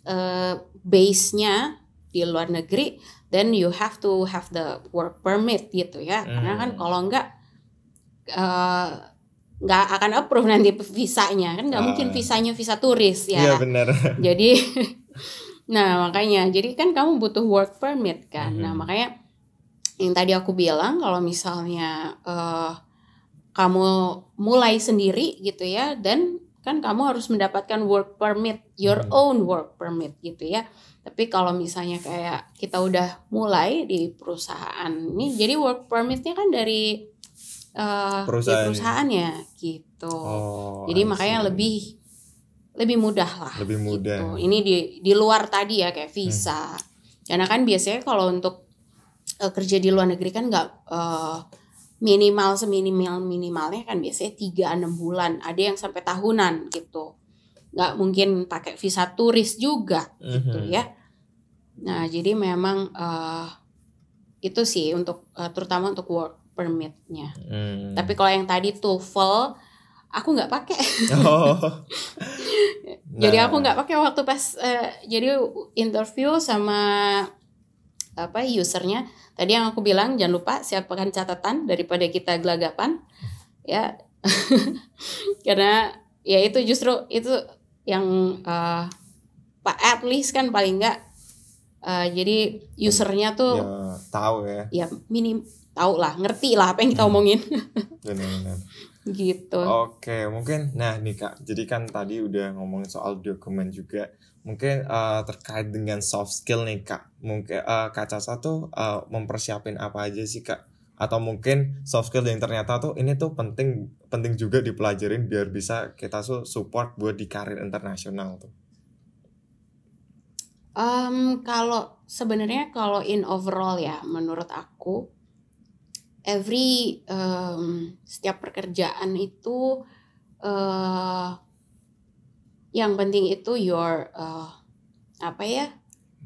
uh, base-nya di luar negeri then you have to have the work permit gitu ya hmm. karena kan kalau enggak uh, nggak akan approve nanti visanya kan nggak uh. mungkin visanya visa turis ya iya benar [laughs] jadi nah makanya jadi kan kamu butuh work permit kan nah, hmm. nah makanya yang tadi aku bilang kalau misalnya uh, kamu mulai sendiri gitu ya dan kan kamu harus mendapatkan work permit your hmm. own work permit gitu ya tapi kalau misalnya kayak kita udah mulai di perusahaan ini, jadi work permitnya kan dari uh, perusahaan perusahaannya gitu. Oh, jadi makanya lebih lebih mudah lah. Lebih mudah. Gitu. Ini di di luar tadi ya kayak visa. Hmm. Karena kan biasanya kalau untuk uh, kerja di luar negeri kan nggak uh, minimal seminimal minimalnya kan biasanya tiga enam bulan. Ada yang sampai tahunan gitu nggak mungkin pakai visa turis juga mm-hmm. gitu mhm. ya nah jadi memang uh, itu sih untuk uh, terutama untuk work permitnya mm. tapi kalau yang tadi TOEFL aku nggak pakai oh. [laughs] jadi aku nggak pakai waktu pas uh, jadi interview sama apa usernya tadi yang aku bilang jangan lupa siapkan catatan daripada kita gelagapan ya. [laughs] Karena ya itu justru itu yang uh, pak at least kan paling enggak uh, jadi usernya tuh ya, tahu ya. Ya minim tahu lah ngerti lah apa yang kita hmm. omongin. [laughs] Benar-benar. Gitu. Oke mungkin nah nih kak jadi kan tadi udah ngomongin soal dokumen juga mungkin uh, terkait dengan soft skill nih kak mungkin uh, kak Casa tuh uh, mempersiapin apa aja sih kak atau mungkin soft skill yang ternyata tuh ini tuh penting penting juga dipelajarin biar bisa kita tuh support buat di karir internasional tuh. Um, kalau sebenarnya kalau in overall ya menurut aku every um, setiap pekerjaan itu uh, yang penting itu your uh, apa ya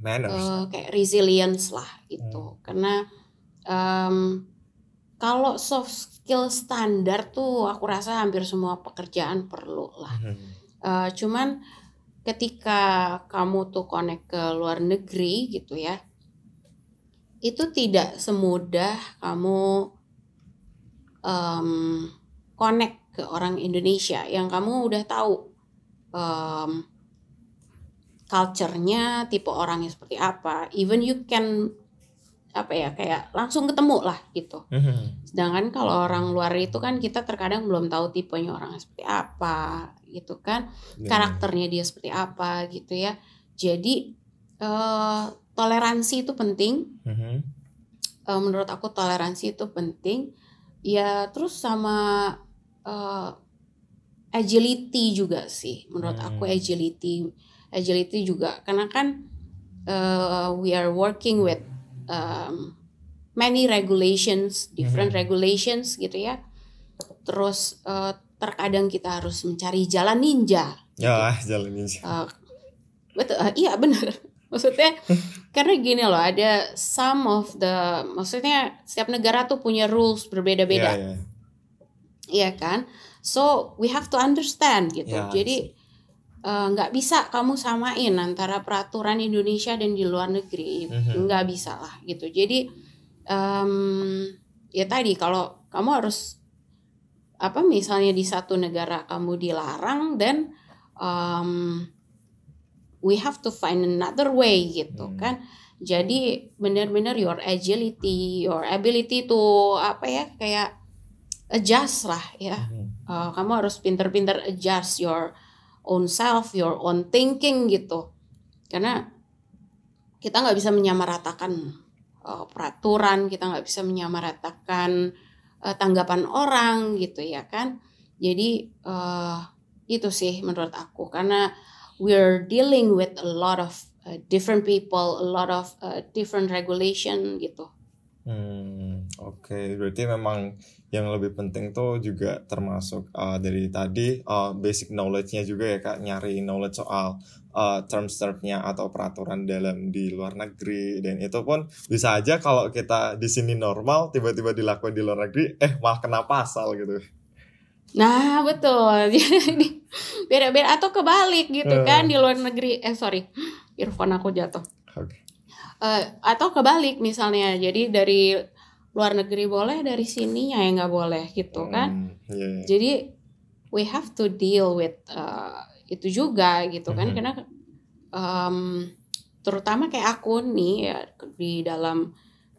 manners uh, kayak resilience lah itu hmm. karena um, kalau soft skill standar tuh aku rasa hampir semua pekerjaan perlu lah. Hmm. Uh, cuman ketika kamu tuh connect ke luar negeri gitu ya, itu tidak semudah kamu um, connect ke orang Indonesia yang kamu udah tahu um, culture-nya, tipe orangnya seperti apa. Even you can apa ya kayak langsung ketemu lah gitu. Mm-hmm. Sedangkan kalau orang luar itu kan kita terkadang belum tahu tipenya orang seperti apa gitu kan, yeah. karakternya dia seperti apa gitu ya. Jadi uh, toleransi itu penting. Mm-hmm. uh, menurut aku toleransi itu penting. Ya terus sama uh, agility juga sih. Menurut hmm. aku agility agility juga karena kan uh, we are working with um, many regulations, different hmm. regulations gitu ya. Terus uh, terkadang kita harus mencari jalan ninja. Ya, [laughs] jalan ninja. Uh, betul, uh, iya benar [laughs] maksudnya karena gini loh ada some of the maksudnya setiap negara tuh punya rules berbeda-beda yeah, yeah. iya kan so we have to understand gitu yeah, jadi eh, nggak uh, bisa kamu samain antara peraturan Indonesia dan di luar negeri mm-hmm. nggak bisa lah gitu jadi um, ya tadi kalau kamu harus apa misalnya di satu negara kamu dilarang dan um, we have to find another way gitu hmm. kan jadi benar-benar your agility your ability to apa ya kayak adjust lah ya hmm. Uh, kamu harus pinter-pinter adjust your own self your own thinking gitu karena kita nggak bisa menyamaratakan uh, peraturan kita nggak bisa menyamaratakan uh, tanggapan orang gitu ya kan jadi uh, itu sih menurut aku karena we're dealing with a lot of uh, different people, a lot of uh, different regulation gitu. Hmm, oke. Okay. Berarti memang yang lebih penting tuh juga termasuk uh, dari tadi uh, basic knowledge-nya juga ya kak nyari knowledge soal uh, terms-termnya atau peraturan dalam di luar negeri dan itu pun bisa aja kalau kita di sini normal tiba-tiba dilakukan di luar negeri eh malah kena pasal gitu. Nah betul [laughs] jadi beda-beda atau kebalik gitu uh. kan di luar negeri eh sorry earphone aku jatuh. Okay. Uh, eh, atau kebalik misalnya jadi dari luar negeri boleh dari sini ya nggak boleh gitu kan. yeah. Iya. Jadi we have to deal with uh, itu juga gitu kan mm -hmm. karena um, terutama kayak aku nih ya di dalam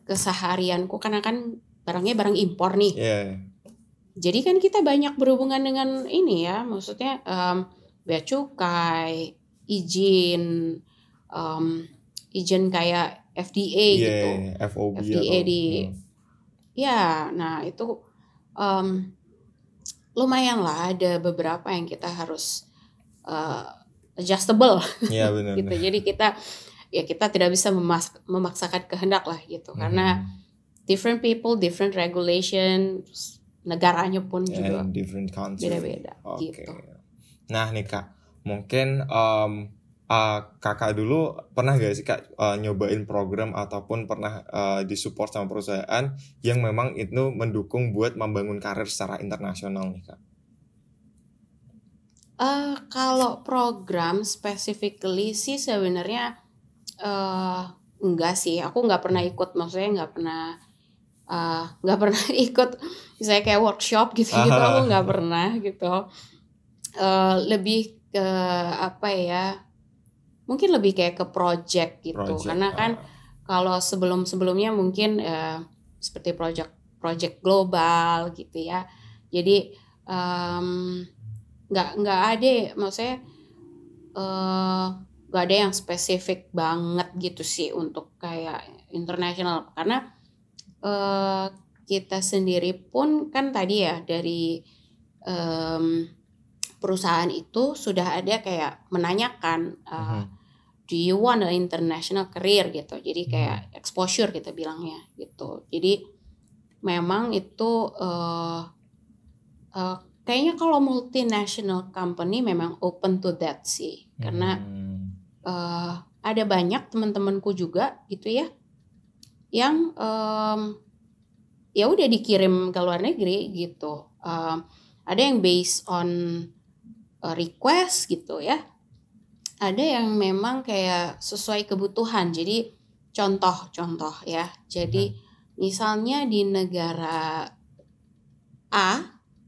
keseharianku karena kan barangnya barang impor nih. Yeah jadi kan kita banyak berhubungan dengan ini ya, maksudnya um, bea cukai, izin, um, izin kayak FDA yeah, gitu, FOB FDA atau, di, hmm. Ya, nah itu um, lumayan lah ada beberapa yang kita harus uh, adjustable, yeah, bener, [laughs] gitu. Jadi kita ya kita tidak bisa memas memaksakan kehendak lah gitu, hmm. karena different people, different regulations negaranya pun juga beda-beda okay. gitu. Nah nih kak, mungkin um, uh, kakak dulu pernah gak sih kak uh, nyobain program ataupun pernah uh, disupport sama perusahaan yang memang itu mendukung buat membangun karir secara internasional nih kak? Uh, kalau program specifically sih sebenarnya uh, enggak sih, aku nggak pernah ikut, maksudnya nggak pernah nggak uh, [laughs] pernah ikut misalnya kayak workshop gitu gitu aku [laughs] nggak pernah gitu uh, lebih ke apa ya mungkin lebih kayak ke project gitu. Project, karena kan uh. kalau sebelum sebelumnya mungkin uh, seperti project project global gitu ya. Jadi nggak um, nggak ada maksudnya nggak uh, ada yang spesifik banget gitu sih untuk kayak internasional. Karena uh, kita sendiri pun kan tadi ya dari um, perusahaan itu sudah ada kayak menanyakan uh, uh-huh. do you want an international career? gitu. Jadi mhm. kayak exposure kita bilangnya gitu. Jadi memang itu uh, uh, kayaknya kalau multinational company memang open to that sih. Karena uh, ada banyak teman-temanku juga gitu ya yang um, ya udah dikirim ke luar negeri gitu. Um, ada yang based on request gitu ya ada yang memang kayak sesuai kebutuhan jadi contoh-contoh ya jadi hmm. misalnya di negara A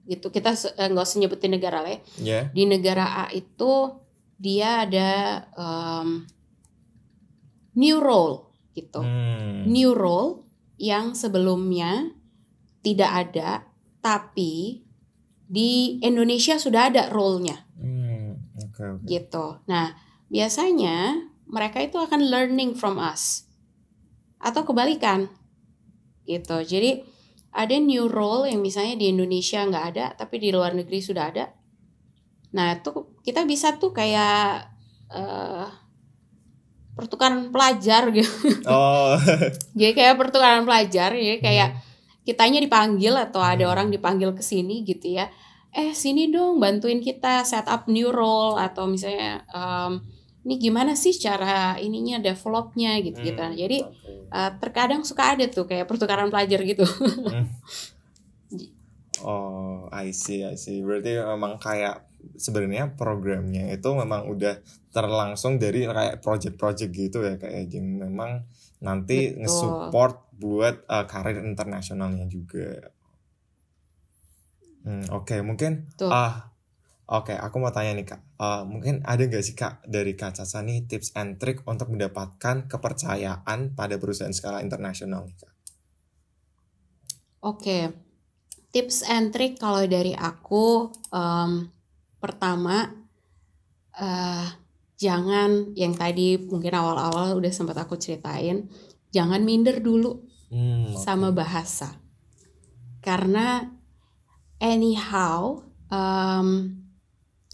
gitu kita eh, nggak usah nyebutin negara lah ya yeah. di negara A itu dia ada um, new role gitu. Hmm. New role yang sebelumnya tidak ada, tapi di Indonesia sudah ada role-nya. Hmm. Okay, okay. Gitu. Nah, biasanya mereka itu akan learning from us. Atau kebalikan. gitu. Jadi ada new role yang misalnya di Indonesia nggak ada tapi di luar negeri sudah ada. Nah itu kita bisa tuh kayak uh, pertukaran pelajar gitu. Oh. [laughs] jadi kayak pertukaran pelajar, jadi kayak hmm. Kitanya dipanggil atau ada Hmm. orang dipanggil ke sini gitu ya. Eh sini dong bantuin kita set up new role atau misalnya um, ini gimana sih cara ininya developnya gitu gitu. Hmm, Jadi oke. uh, terkadang suka ada tuh kayak pertukaran pelajar gitu. [laughs] Oh, I see, I see. Berarti memang kayak sebenarnya programnya itu memang udah terlangsung dari kayak project-project gitu ya kayak jadi memang nanti Betul. nge-support buat uh, karir internasionalnya juga. Hmm, oke, mungkin Tuh. ah oke, aku mau tanya nih Kak. Uh, mungkin ada nggak sih Kak dari Kak Caca nih tips and trick untuk mendapatkan kepercayaan pada perusahaan skala internasional nih Kak? Oke, tips and trick kalau dari aku em, pertama eh jangan yang tadi mungkin awal-awal udah sempat aku ceritain, jangan minder dulu Hmm, oke. sama bahasa, karena anyhow em,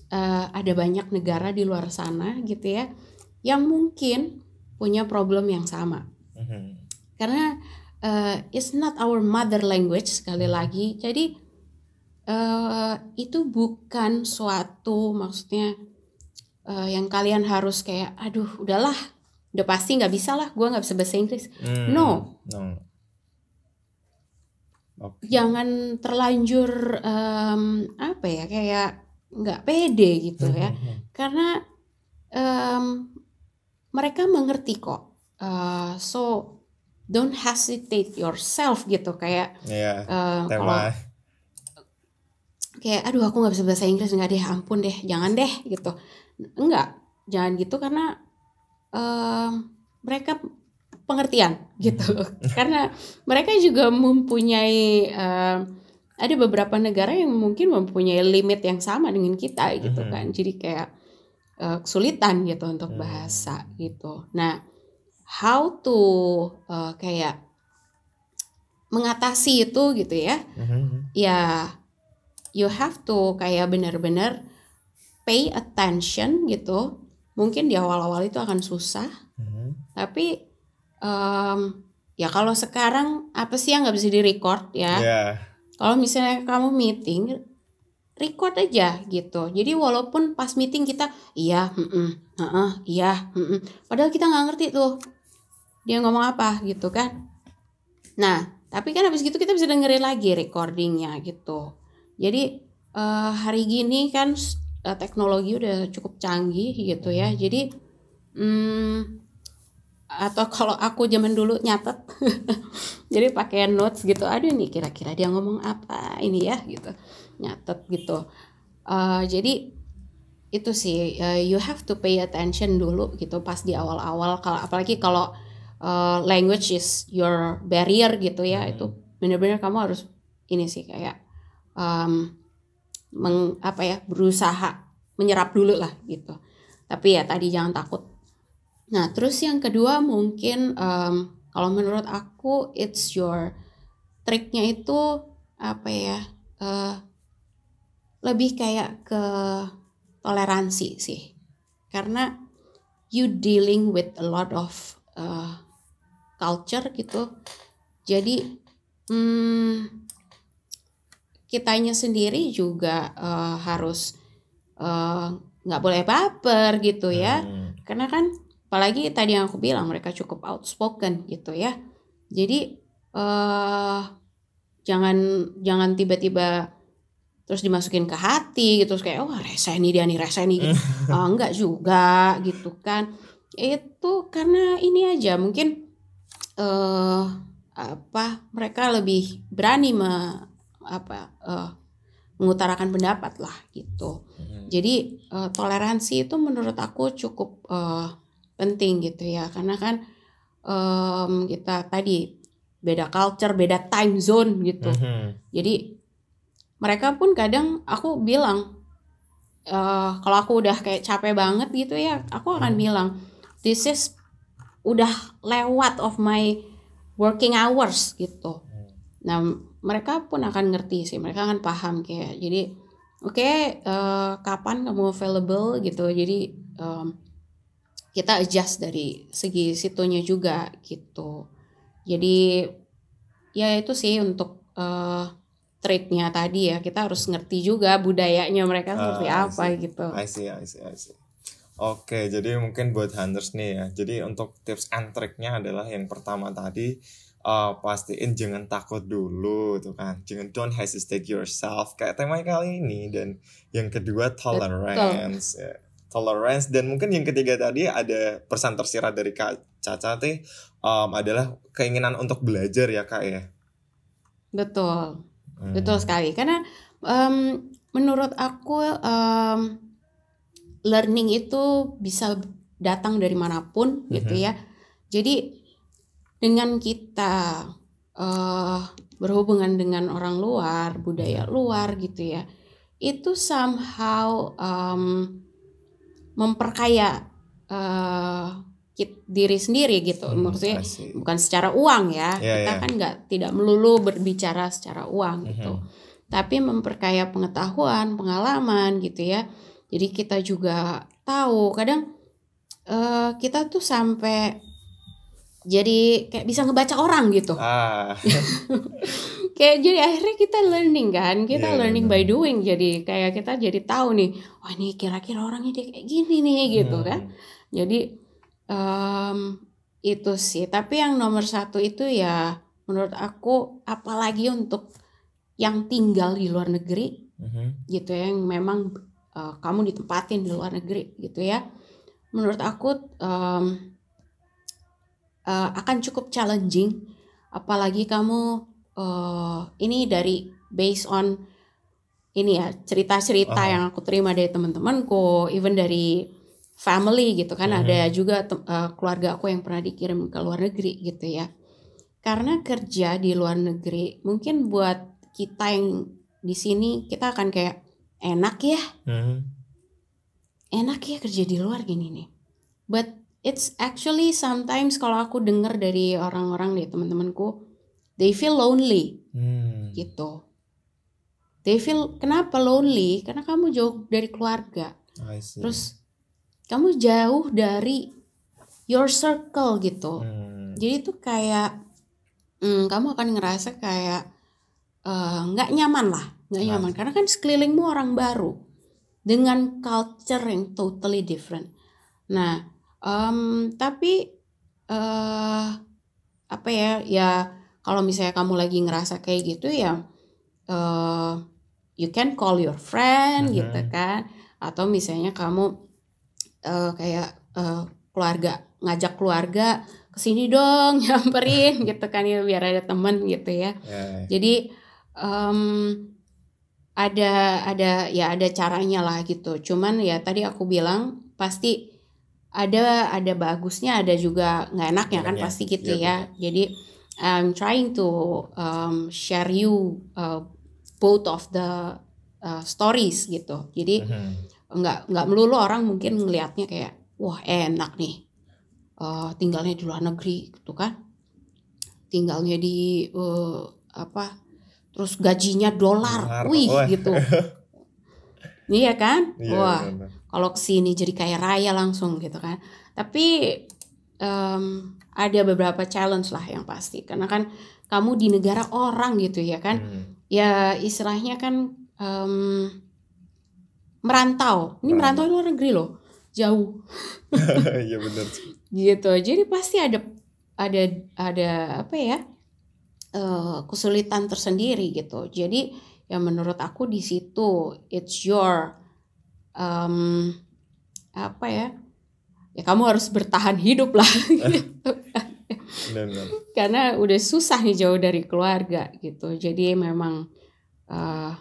eh, ada banyak negara di luar sana gitu ya yang mungkin punya problem yang sama Mhm. karena uh, it's not our mother language sekali lagi jadi uh, itu bukan suatu maksudnya uh, yang kalian harus kayak aduh udahlah udah pasti nggak bisa lah gue nggak bisa bahasa Inggris Hmm, No. no. Oke. jangan terlanjur um, apa ya kayak nggak pede gitu ya Mhm. karena um, mereka mengerti kok Uh, so don't hesitate yourself gitu kayak Iya, uh, kalau. Kayak aduh aku nggak bisa bahasa Inggris nggak deh ampun deh jangan deh gitu. Enggak jangan gitu karena um, mereka pengertian gitu. [laughs] Karena mereka juga mempunyai um, ada beberapa negara yang mungkin mempunyai limit yang sama dengan kita gitu Mhm. kan. Jadi kayak uh, kesulitan gitu untuk Hmm. bahasa gitu. Nah how to uh, kayak mengatasi itu gitu ya ya you have to kayak benar-benar pay attention gitu. Mungkin di awal-awal itu akan susah. Mhm. tapi em, ya kalau sekarang apa sih yang nggak bisa direcord ya? Iya. kalau misalnya kamu meeting record aja gitu. Jadi walaupun pas meeting kita iya mm heeh, iya mm padahal kita nggak ngerti tuh dia ngomong apa gitu kan. Nah tapi kan habis gitu kita bisa dengerin lagi recordingnya gitu jadi eh, hari gini kan eh, teknologi udah cukup canggih gitu ya. Jadi hmm, atau kalau aku zaman dulu nyatet [laughs] jadi pakai notes gitu ada nih kira-kira dia ngomong apa ini ya? gitu nyatet gitu. Eh, jadi itu sih eh, you have to pay attention dulu gitu pas di awal-awal kalau apalagi kalau eh, language is your barrier gitu ya Hmm. itu benar-benar kamu harus ini sih kayak em, meng, apa ya berusaha menyerap dulu lah gitu. Tapi ya tadi jangan takut. Nah terus yang kedua mungkin em, kalau menurut aku it's your triknya itu apa ya eh, lebih kayak ke toleransi sih. Karena you dealing with a lot of uh, culture gitu. Jadi hmm, kitanya sendiri juga uh, harus uh, nggak boleh baper gitu ya Hmm. karena kan apalagi tadi yang aku bilang mereka cukup outspoken gitu ya jadi eh jangan jangan tiba-tiba terus dimasukin ke hati gitu terus kayak wah rese nih dia nih rese nih gitu. [laughs] Ah, enggak juga gitu kan itu karena ini aja mungkin eh apa mereka lebih berani me, apa eh, mengutarakan pendapat lah gitu Hmm. jadi eh, toleransi itu menurut aku cukup eh, penting gitu ya karena kan em, kita tadi beda culture, beda time zone gitu. Mhm. Jadi mereka pun kadang aku bilang eh kalau aku udah kayak capek banget gitu ya, aku akan Hmm. bilang this is udah lewat of my working hours gitu. Nah mereka pun akan ngerti sih, mereka akan paham kayak jadi oke okay, uh, kapan kamu available gitu. Jadi um, kita adjust dari segi situnya juga gitu. Jadi ya itu sih untuk uh, trade-nya tadi ya kita harus ngerti juga budayanya mereka seperti uh, apa gitu. I see, I see, I see. Oke, jadi mungkin buat hunters nih ya. Jadi untuk tips and trick-nya adalah yang pertama tadi uh, pastiin jangan takut dulu tuh kan. Jangan don't hesitate yourself kayak tema kali ini dan yang kedua tolerance. Ya. Tolerance dan mungkin yang ketiga tadi ada pesan tersirat dari Kak Caca teh um, adalah keinginan untuk belajar ya Kak ya. Betul. Hmm. Betul sekali karena um, menurut aku um, learning itu bisa datang dari mana pun mm-hmm. gitu ya. Jadi dengan kita uh, berhubungan dengan orang luar, budaya luar gitu ya, itu somehow um, memperkaya uh, diri sendiri gitu. Hmm, Maksudnya bukan secara uang ya. Yeah, kita yeah. kan nggak tidak melulu berbicara secara uang gitu. Mm-hmm. Tapi memperkaya pengetahuan, pengalaman gitu ya jadi kita juga tahu kadang uh, kita tuh sampai jadi kayak bisa ngebaca orang gitu. Ah. [laughs] kayak jadi akhirnya kita learning kan, kita yeah, learning by doing. Jadi kayak kita jadi tahu nih, wah ini kira-kira orangnya dia kayak gini nih gitu hmm. kan. Jadi um, itu sih. Tapi yang nomor satu itu ya menurut aku apalagi untuk yang tinggal di luar negeri, mm -hmm. gitu ya, yang memang uh, kamu ditempatin di luar negeri gitu ya menurut aku um, uh, akan cukup challenging. Apalagi kamu uh, ini dari based on ini ya cerita-cerita uh. yang aku terima dari teman-temanku even dari family gitu kan uh ada juga uh, keluarga aku yang pernah dikirim ke luar negeri gitu ya. Karena kerja di luar negeri mungkin buat kita yang di sini kita akan kayak enak ya. Hmm. enak ya kerja di luar gini nih. But it's actually sometimes kalau aku dengar dari orang-orang nih teman-temanku they feel lonely. Hmm. gitu. They feel kenapa lonely? Karena kamu jauh dari keluarga. Terus kamu jauh dari your circle gitu. Hmm. jadi itu kayak hmm, kamu akan ngerasa kayak eh, nggak uh, nyaman lah. Nggak nyaman. karena kan sekelilingmu orang baru. Dengan culture yang totally different. Nah um, tapi uh, apa ya ya kalau misalnya kamu lagi ngerasa kayak gitu ya uh, you can call your friend gitu kan. Atau misalnya kamu uh, kayak uh, keluarga ngajak keluarga ke sini dong [laughs] nyamperin [laughs] gitu kan ya biar ada temen gitu ya. Yeah. jadi um, ada ada ya ada caranya lah gitu. Cuman ya tadi aku bilang pasti ada ada bagusnya ada juga nggak enaknya kan ya, pasti gitu ya, ya. jadi I'm trying to um, share you uh, both of the uh, stories gitu jadi mm-hmm. nggak nggak melulu orang mungkin ngelihatnya kayak wah enak nih uh, tinggalnya di luar negeri gitu kan tinggalnya di uh, apa terus gajinya dolar, wih oh. gitu. [laughs] iya kan? Iya, Wah, kalau ke sini jadi kayak raya langsung gitu kan. Tapi um, ada beberapa challenge lah yang pasti, karena kan kamu di negara orang gitu ya kan. Hmm. Ya istilahnya kan um, merantau. Ini merantau luar negeri loh, jauh. [laughs] Iya benar. gitu. Jadi pasti ada ada ada apa ya? uh, kesulitan tersendiri gitu. Jadi ya menurut aku di situ it's your um, apa ya? Ya kamu harus bertahan hidup lah [laughs] gitu. Karena udah susah nih jauh dari keluarga gitu. Jadi memang uh,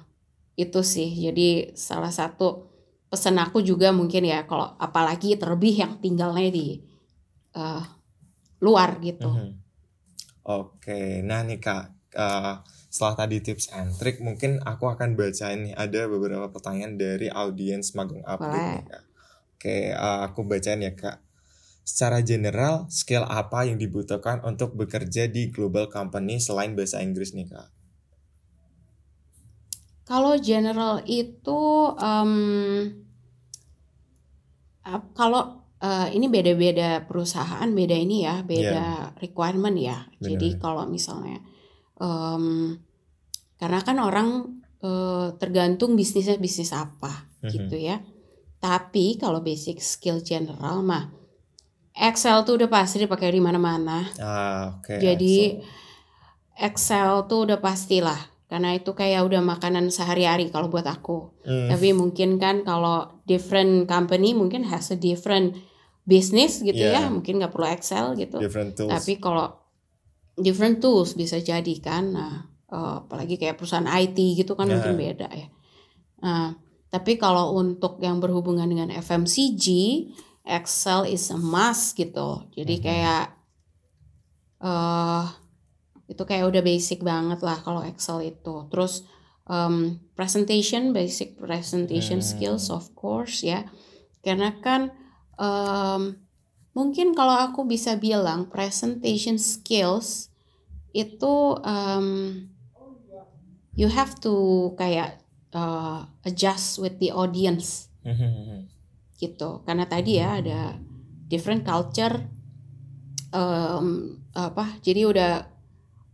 itu sih. Jadi salah satu pesan aku juga mungkin ya kalau apalagi terlebih yang tinggalnya di uh, luar gitu. Mm -hmm Oke, nah nih kak, uh, setelah tadi tips and trick, mungkin aku akan bacain nih ada beberapa pertanyaan dari audiens magang update nih kak. Oke, uh, aku bacain ya kak. secara general skill apa yang dibutuhkan untuk bekerja di global company selain bahasa Inggris nih kak? Kalau general itu um, kalau uh, ini beda-beda perusahaan beda ini ya beda yeah. requirement ya. Benar. Jadi kalau misalnya um, karena kan orang uh, tergantung bisnisnya bisnis apa mm -hmm. gitu ya. Tapi kalau basic skill general mah Excel tuh udah pasti dipakai di mana-mana. Ah. Okay. Jadi Excel. Excel tuh udah pastilah karena itu kayak udah makanan sehari-hari kalau buat aku. Hmm. Tapi mungkin kan kalau different company mungkin has a different business gitu yeah. ya, mungkin nggak perlu Excel gitu. Tapi kalau different tools bisa jadi kan. Nah, uh, apalagi kayak perusahaan IT gitu kan yeah. mungkin beda ya. Nah, tapi kalau untuk yang berhubungan dengan FMCG Excel is a must gitu. Jadi mm-hmm. kayak uh, itu kayak udah basic banget lah kalau Excel itu. Terus um, presentation, basic presentation hmm. skills of course ya. Karena kan um, mungkin kalau aku bisa bilang presentation skills itu um, you have to kayak uh, adjust with the audience. Mm-hmm. Gitu. Karena tadi ya ada different culture um, apa jadi udah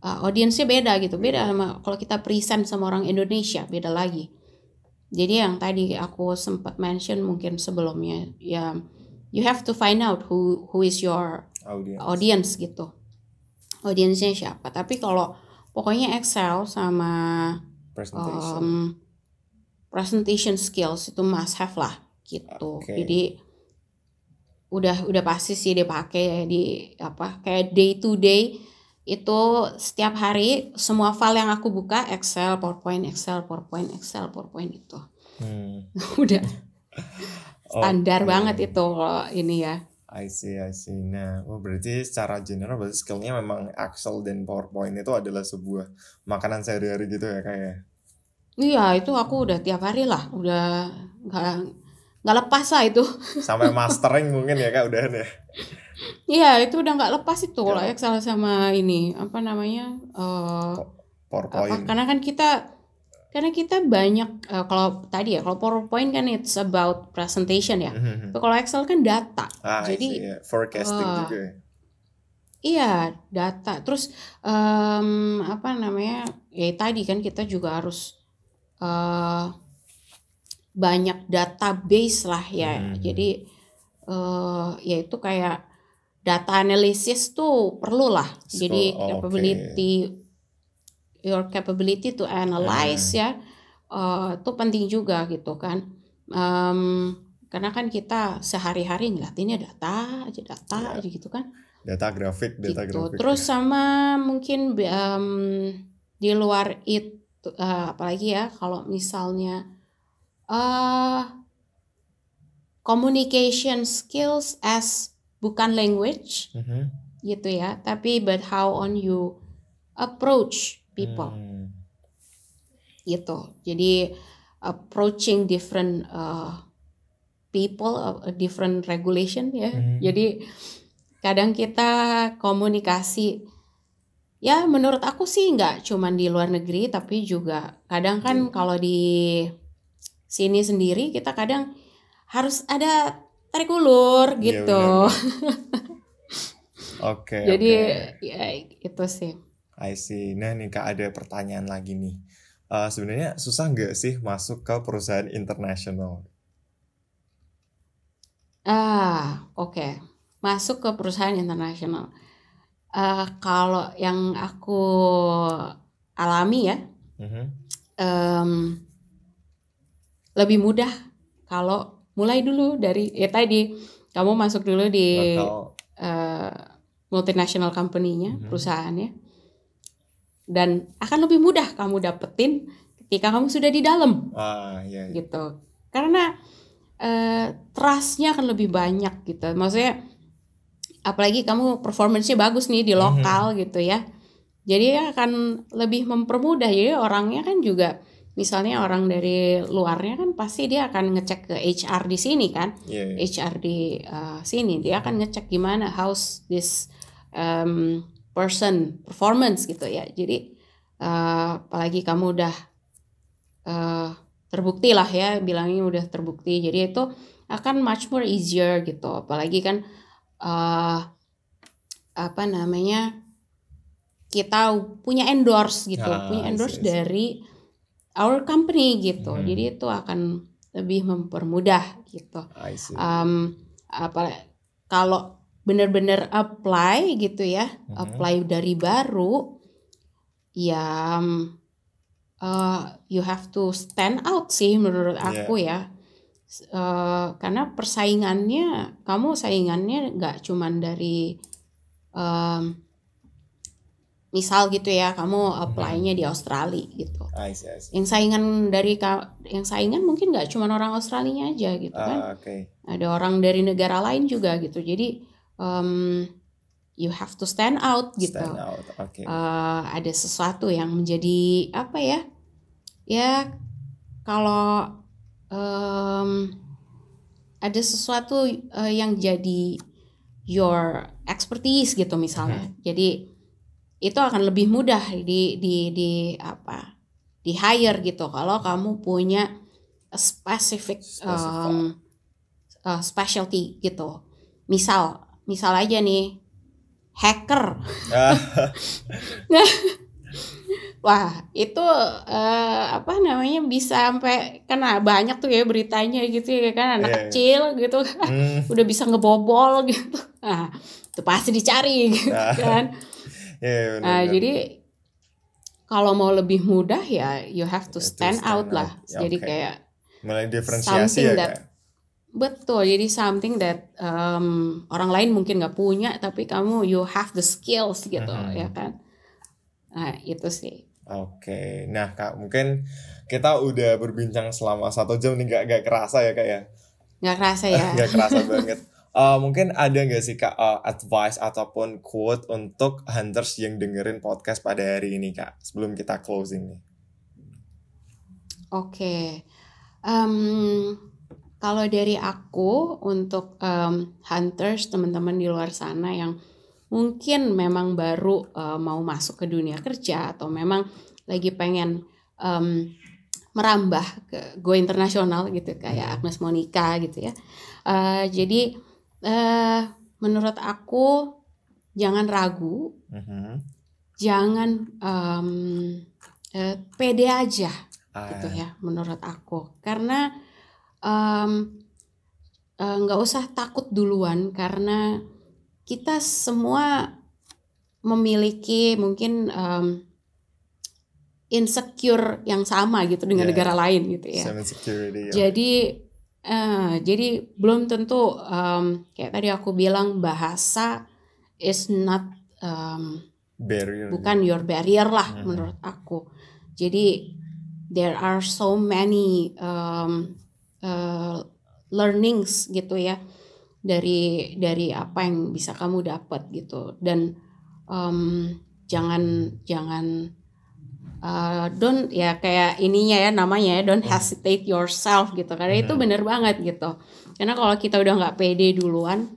uh, audiensnya beda gitu. Beda sama kalau kita present sama orang Indonesia beda lagi. Jadi yang tadi aku sempat mention mungkin sebelumnya ya you have to find out who who is your audience, audience gitu audiensnya siapa tapi kalau pokoknya Excel sama presentation. Um, presentation skills itu must have lah gitu. Okay. Jadi udah udah pasti sih dipakai ya di apa kayak day to day itu setiap hari semua file yang aku buka Excel, PowerPoint, Excel, PowerPoint, Excel, PowerPoint itu. Hmm. [laughs] udah [laughs] standar okay. banget itu kalau ini ya. I see, I see. Nah, oh berarti secara general berarti skillnya memang Excel dan PowerPoint itu adalah sebuah makanan sehari-hari gitu ya kayak. Ya? Iya, itu aku udah tiap hari lah, udah nggak nggak lepas lah itu sampai [laughs] mastering mungkin ya kak udah ya iya itu udah nggak lepas itu kalau ya. Excel sama ini apa namanya uh, PowerPoint apa, karena kan kita karena kita banyak uh, kalau tadi ya kalau PowerPoint kan it's about presentation ya mm-hmm. kalau Excel kan data ah, jadi yeah. forecasting uh, juga ya. iya data terus um, apa namanya ya tadi kan kita juga harus uh, banyak database lah ya. Hmm. Jadi uh, ya itu kayak data analisis tuh perlu lah. So, Jadi capability your capability to analyze hmm. ya uh, itu penting juga gitu kan. Um, karena kan kita sehari-hari ngeliatinnya data aja data ya. aja gitu kan. Data grafik, data gitu. grafik. Terus sama mungkin um, di luar itu uh, apalagi ya kalau misalnya uh, communication skills as bukan language mm-hmm. gitu ya tapi but how on you approach people mm. gitu jadi approaching different uh, people uh, different regulation ya mm. jadi kadang kita komunikasi ya menurut aku sih nggak cuman di luar negeri tapi juga kadang kan mm. kalau di sini sendiri kita kadang harus ada tarik ulur iya, gitu. [laughs] Oke. okay, Jadi okay. ya itu sih. I see. Nah nih kak ada pertanyaan lagi nih. Uh, Sebenarnya susah nggak sih masuk ke perusahaan internasional? Ah oke. Okay. Masuk ke perusahaan internasional. Uh, kalau yang aku alami ya, uh -huh. um, lebih mudah kalau mulai dulu dari ya tadi kamu masuk dulu di uh, multinational company-nya, mm -hmm. perusahaannya. Dan akan lebih mudah kamu dapetin ketika kamu sudah di dalam. Ah, iya, iya. Gitu. Karena uh, trust-nya akan lebih banyak gitu. Maksudnya apalagi kamu performance-nya bagus nih di lokal mm -hmm. gitu ya. Jadi akan lebih mempermudah. Jadi orangnya kan juga misalnya orang dari luarnya kan pasti dia akan ngecek ke HR di sini kan Iya, iya. HR di uh, sini dia akan ngecek gimana how's this um, person performance gitu ya jadi uh, apalagi kamu udah uh, terbukti lah ya bilangnya udah terbukti jadi itu akan much more easier gitu apalagi kan uh, apa namanya kita punya endorse gitu Ah, punya see, endorse I see. dari our company gitu Hmm. jadi itu akan lebih mempermudah gitu see. um, apa kalau benar-benar apply gitu ya Mhm. apply dari baru ya uh, you have to stand out sih menurut Iya. aku ya uh, karena persaingannya kamu saingannya nggak cuman dari um, misal gitu ya kamu apply-nya di Australia gitu I see, I see. yang saingan dari yang saingan mungkin nggak cuma orang Australia aja gitu kan Ah, Oke. ada orang dari negara lain juga gitu jadi um, you have to stand out gitu. Stand out. Oke. Eh, ada sesuatu yang menjadi apa ya ya kalau em, ada sesuatu eh, yang jadi your expertise gitu misalnya. Jadi itu akan lebih mudah di di di apa di hire gitu. Kalau kamu punya a specific em, uh, specialty gitu. Misal misal aja nih hacker Ah, [laughs] Wah, itu eh, apa namanya bisa sampai kena banyak tuh ya beritanya gitu ya kan anak Iya, iya. kecil gitu hmm, udah bisa ngebobol gitu. Nah, itu pasti dicari gitu Ah, kan. [laughs] iya, benar, Nah, jadi kalau mau lebih mudah ya you have to have to stand, stand out lah. out. Ya, Jadi oke. kayak mulai diferensiasi ya that-. Betul. Jadi something that um, orang lain mungkin nggak punya tapi kamu you have the skills gitu Mhm. ya kan. Nah, itu sih. Oke, nah kak mungkin kita udah berbincang selama satu jam nih gak, gak kerasa ya kak ya? nggak kerasa ya. [laughs] Gak kerasa banget. Eh, mungkin ada nggak sih kak eh, advice ataupun quote untuk hunters yang dengerin podcast pada hari ini kak sebelum kita closing nih? Oke, Em, kalau dari aku untuk em, hunters teman-teman di luar sana yang mungkin memang baru eh, mau masuk ke dunia kerja atau memang lagi pengen em, merambah ke go internasional gitu kayak Agnes Monica gitu ya. Eh, jadi eh, menurut aku jangan ragu, Mhm. jangan em, eh, pede aja Ah, gitu ya menurut aku karena eh, nggak usah takut duluan karena kita semua memiliki mungkin em, insecure yang sama gitu dengan Yeah. negara lain gitu ya insecurity. jadi eh, jadi belum tentu em, kayak tadi aku bilang bahasa is not em, barrier. bukan your barrier lah Mhm. menurut aku. Jadi there are so many um, uh, learnings gitu ya dari dari apa yang bisa kamu dapat gitu dan um, jangan jangan uh, don't ya kayak ininya ya namanya ya don't hesitate yourself gitu karena itu Mhm. bener banget gitu karena kalau kita udah nggak pede duluan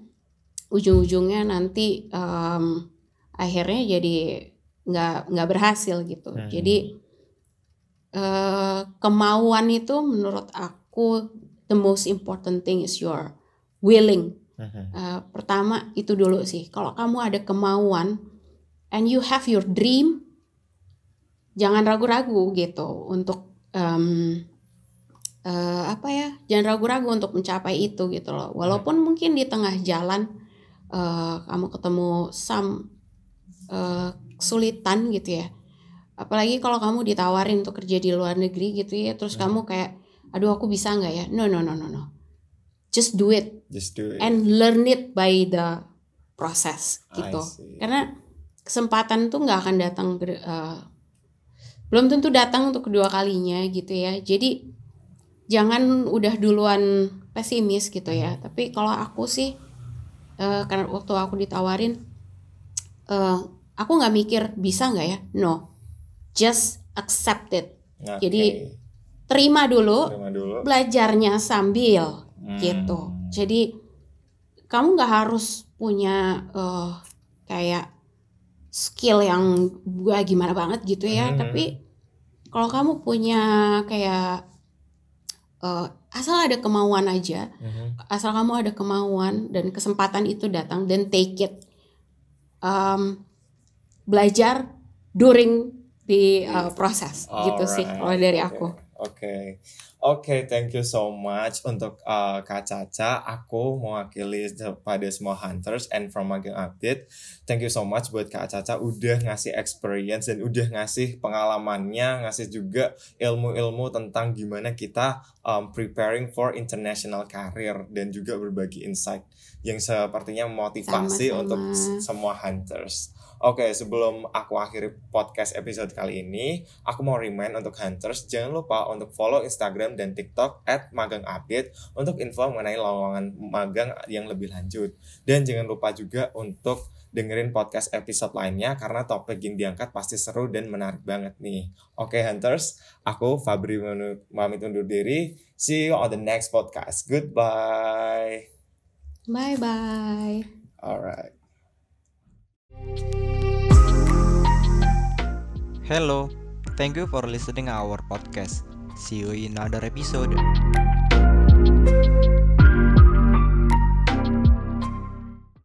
ujung-ujungnya nanti um, akhirnya jadi nggak nggak berhasil gitu Hmm. jadi eh, kemauan itu menurut aku the most important thing is your willing. Eh, pertama itu dulu sih. Kalau kamu ada kemauan and you have your dream jangan ragu-ragu gitu untuk em, eh, apa ya jangan ragu-ragu untuk mencapai itu gitu loh. Walaupun mungkin di tengah jalan eh, kamu ketemu some eh, kesulitan gitu ya. Apalagi kalau kamu ditawarin untuk kerja di luar negeri gitu ya terus Hmm. kamu kayak aduh aku bisa nggak ya? No no no no no. Just do it. Just do it. and learn it by the process I gitu. karena kesempatan tuh nggak akan datang eh, belum tentu datang untuk kedua kalinya gitu ya. Jadi jangan udah duluan pesimis gitu ya. Tapi kalau aku sih eh, karena waktu aku ditawarin eh, aku nggak mikir bisa nggak ya? No. Just accept it. Oke. jadi, terima dulu, Terima dulu. belajarnya sambil Hmm. gitu. Jadi kamu nggak harus punya eh, kayak skill yang gua gimana banget gitu ya, Hmm. tapi kalau kamu punya kayak eh, asal ada kemauan aja, Mhm. asal kamu ada kemauan dan kesempatan itu datang dan take it Um, belajar during the uh, proses gitu sih Alright, kalau dari oke, aku Oke, oke, thank you so much untuk uh, Kak Caca. Aku mewakili pada semua hunters and from Magang Update. Thank you so much buat Kak Caca udah ngasih experience dan udah ngasih pengalamannya, ngasih juga ilmu-ilmu tentang gimana kita um, preparing for international career dan juga berbagi insight yang sepertinya memotivasi Sama-sama. untuk semua hunters. Oke, sebelum aku akhiri podcast episode kali ini, aku mau remind untuk hunters jangan lupa untuk follow Instagram dan TikTok at magang update untuk info mengenai lowongan magang yang lebih lanjut. Dan jangan lupa juga untuk dengerin podcast episode lainnya karena topik yang diangkat pasti seru dan menarik banget nih. Oke hunters, aku Fabri pamit undur diri. See you on the next podcast. Goodbye. bye bye Alright. Hello, thank you for listening our podcast. See you in another episode.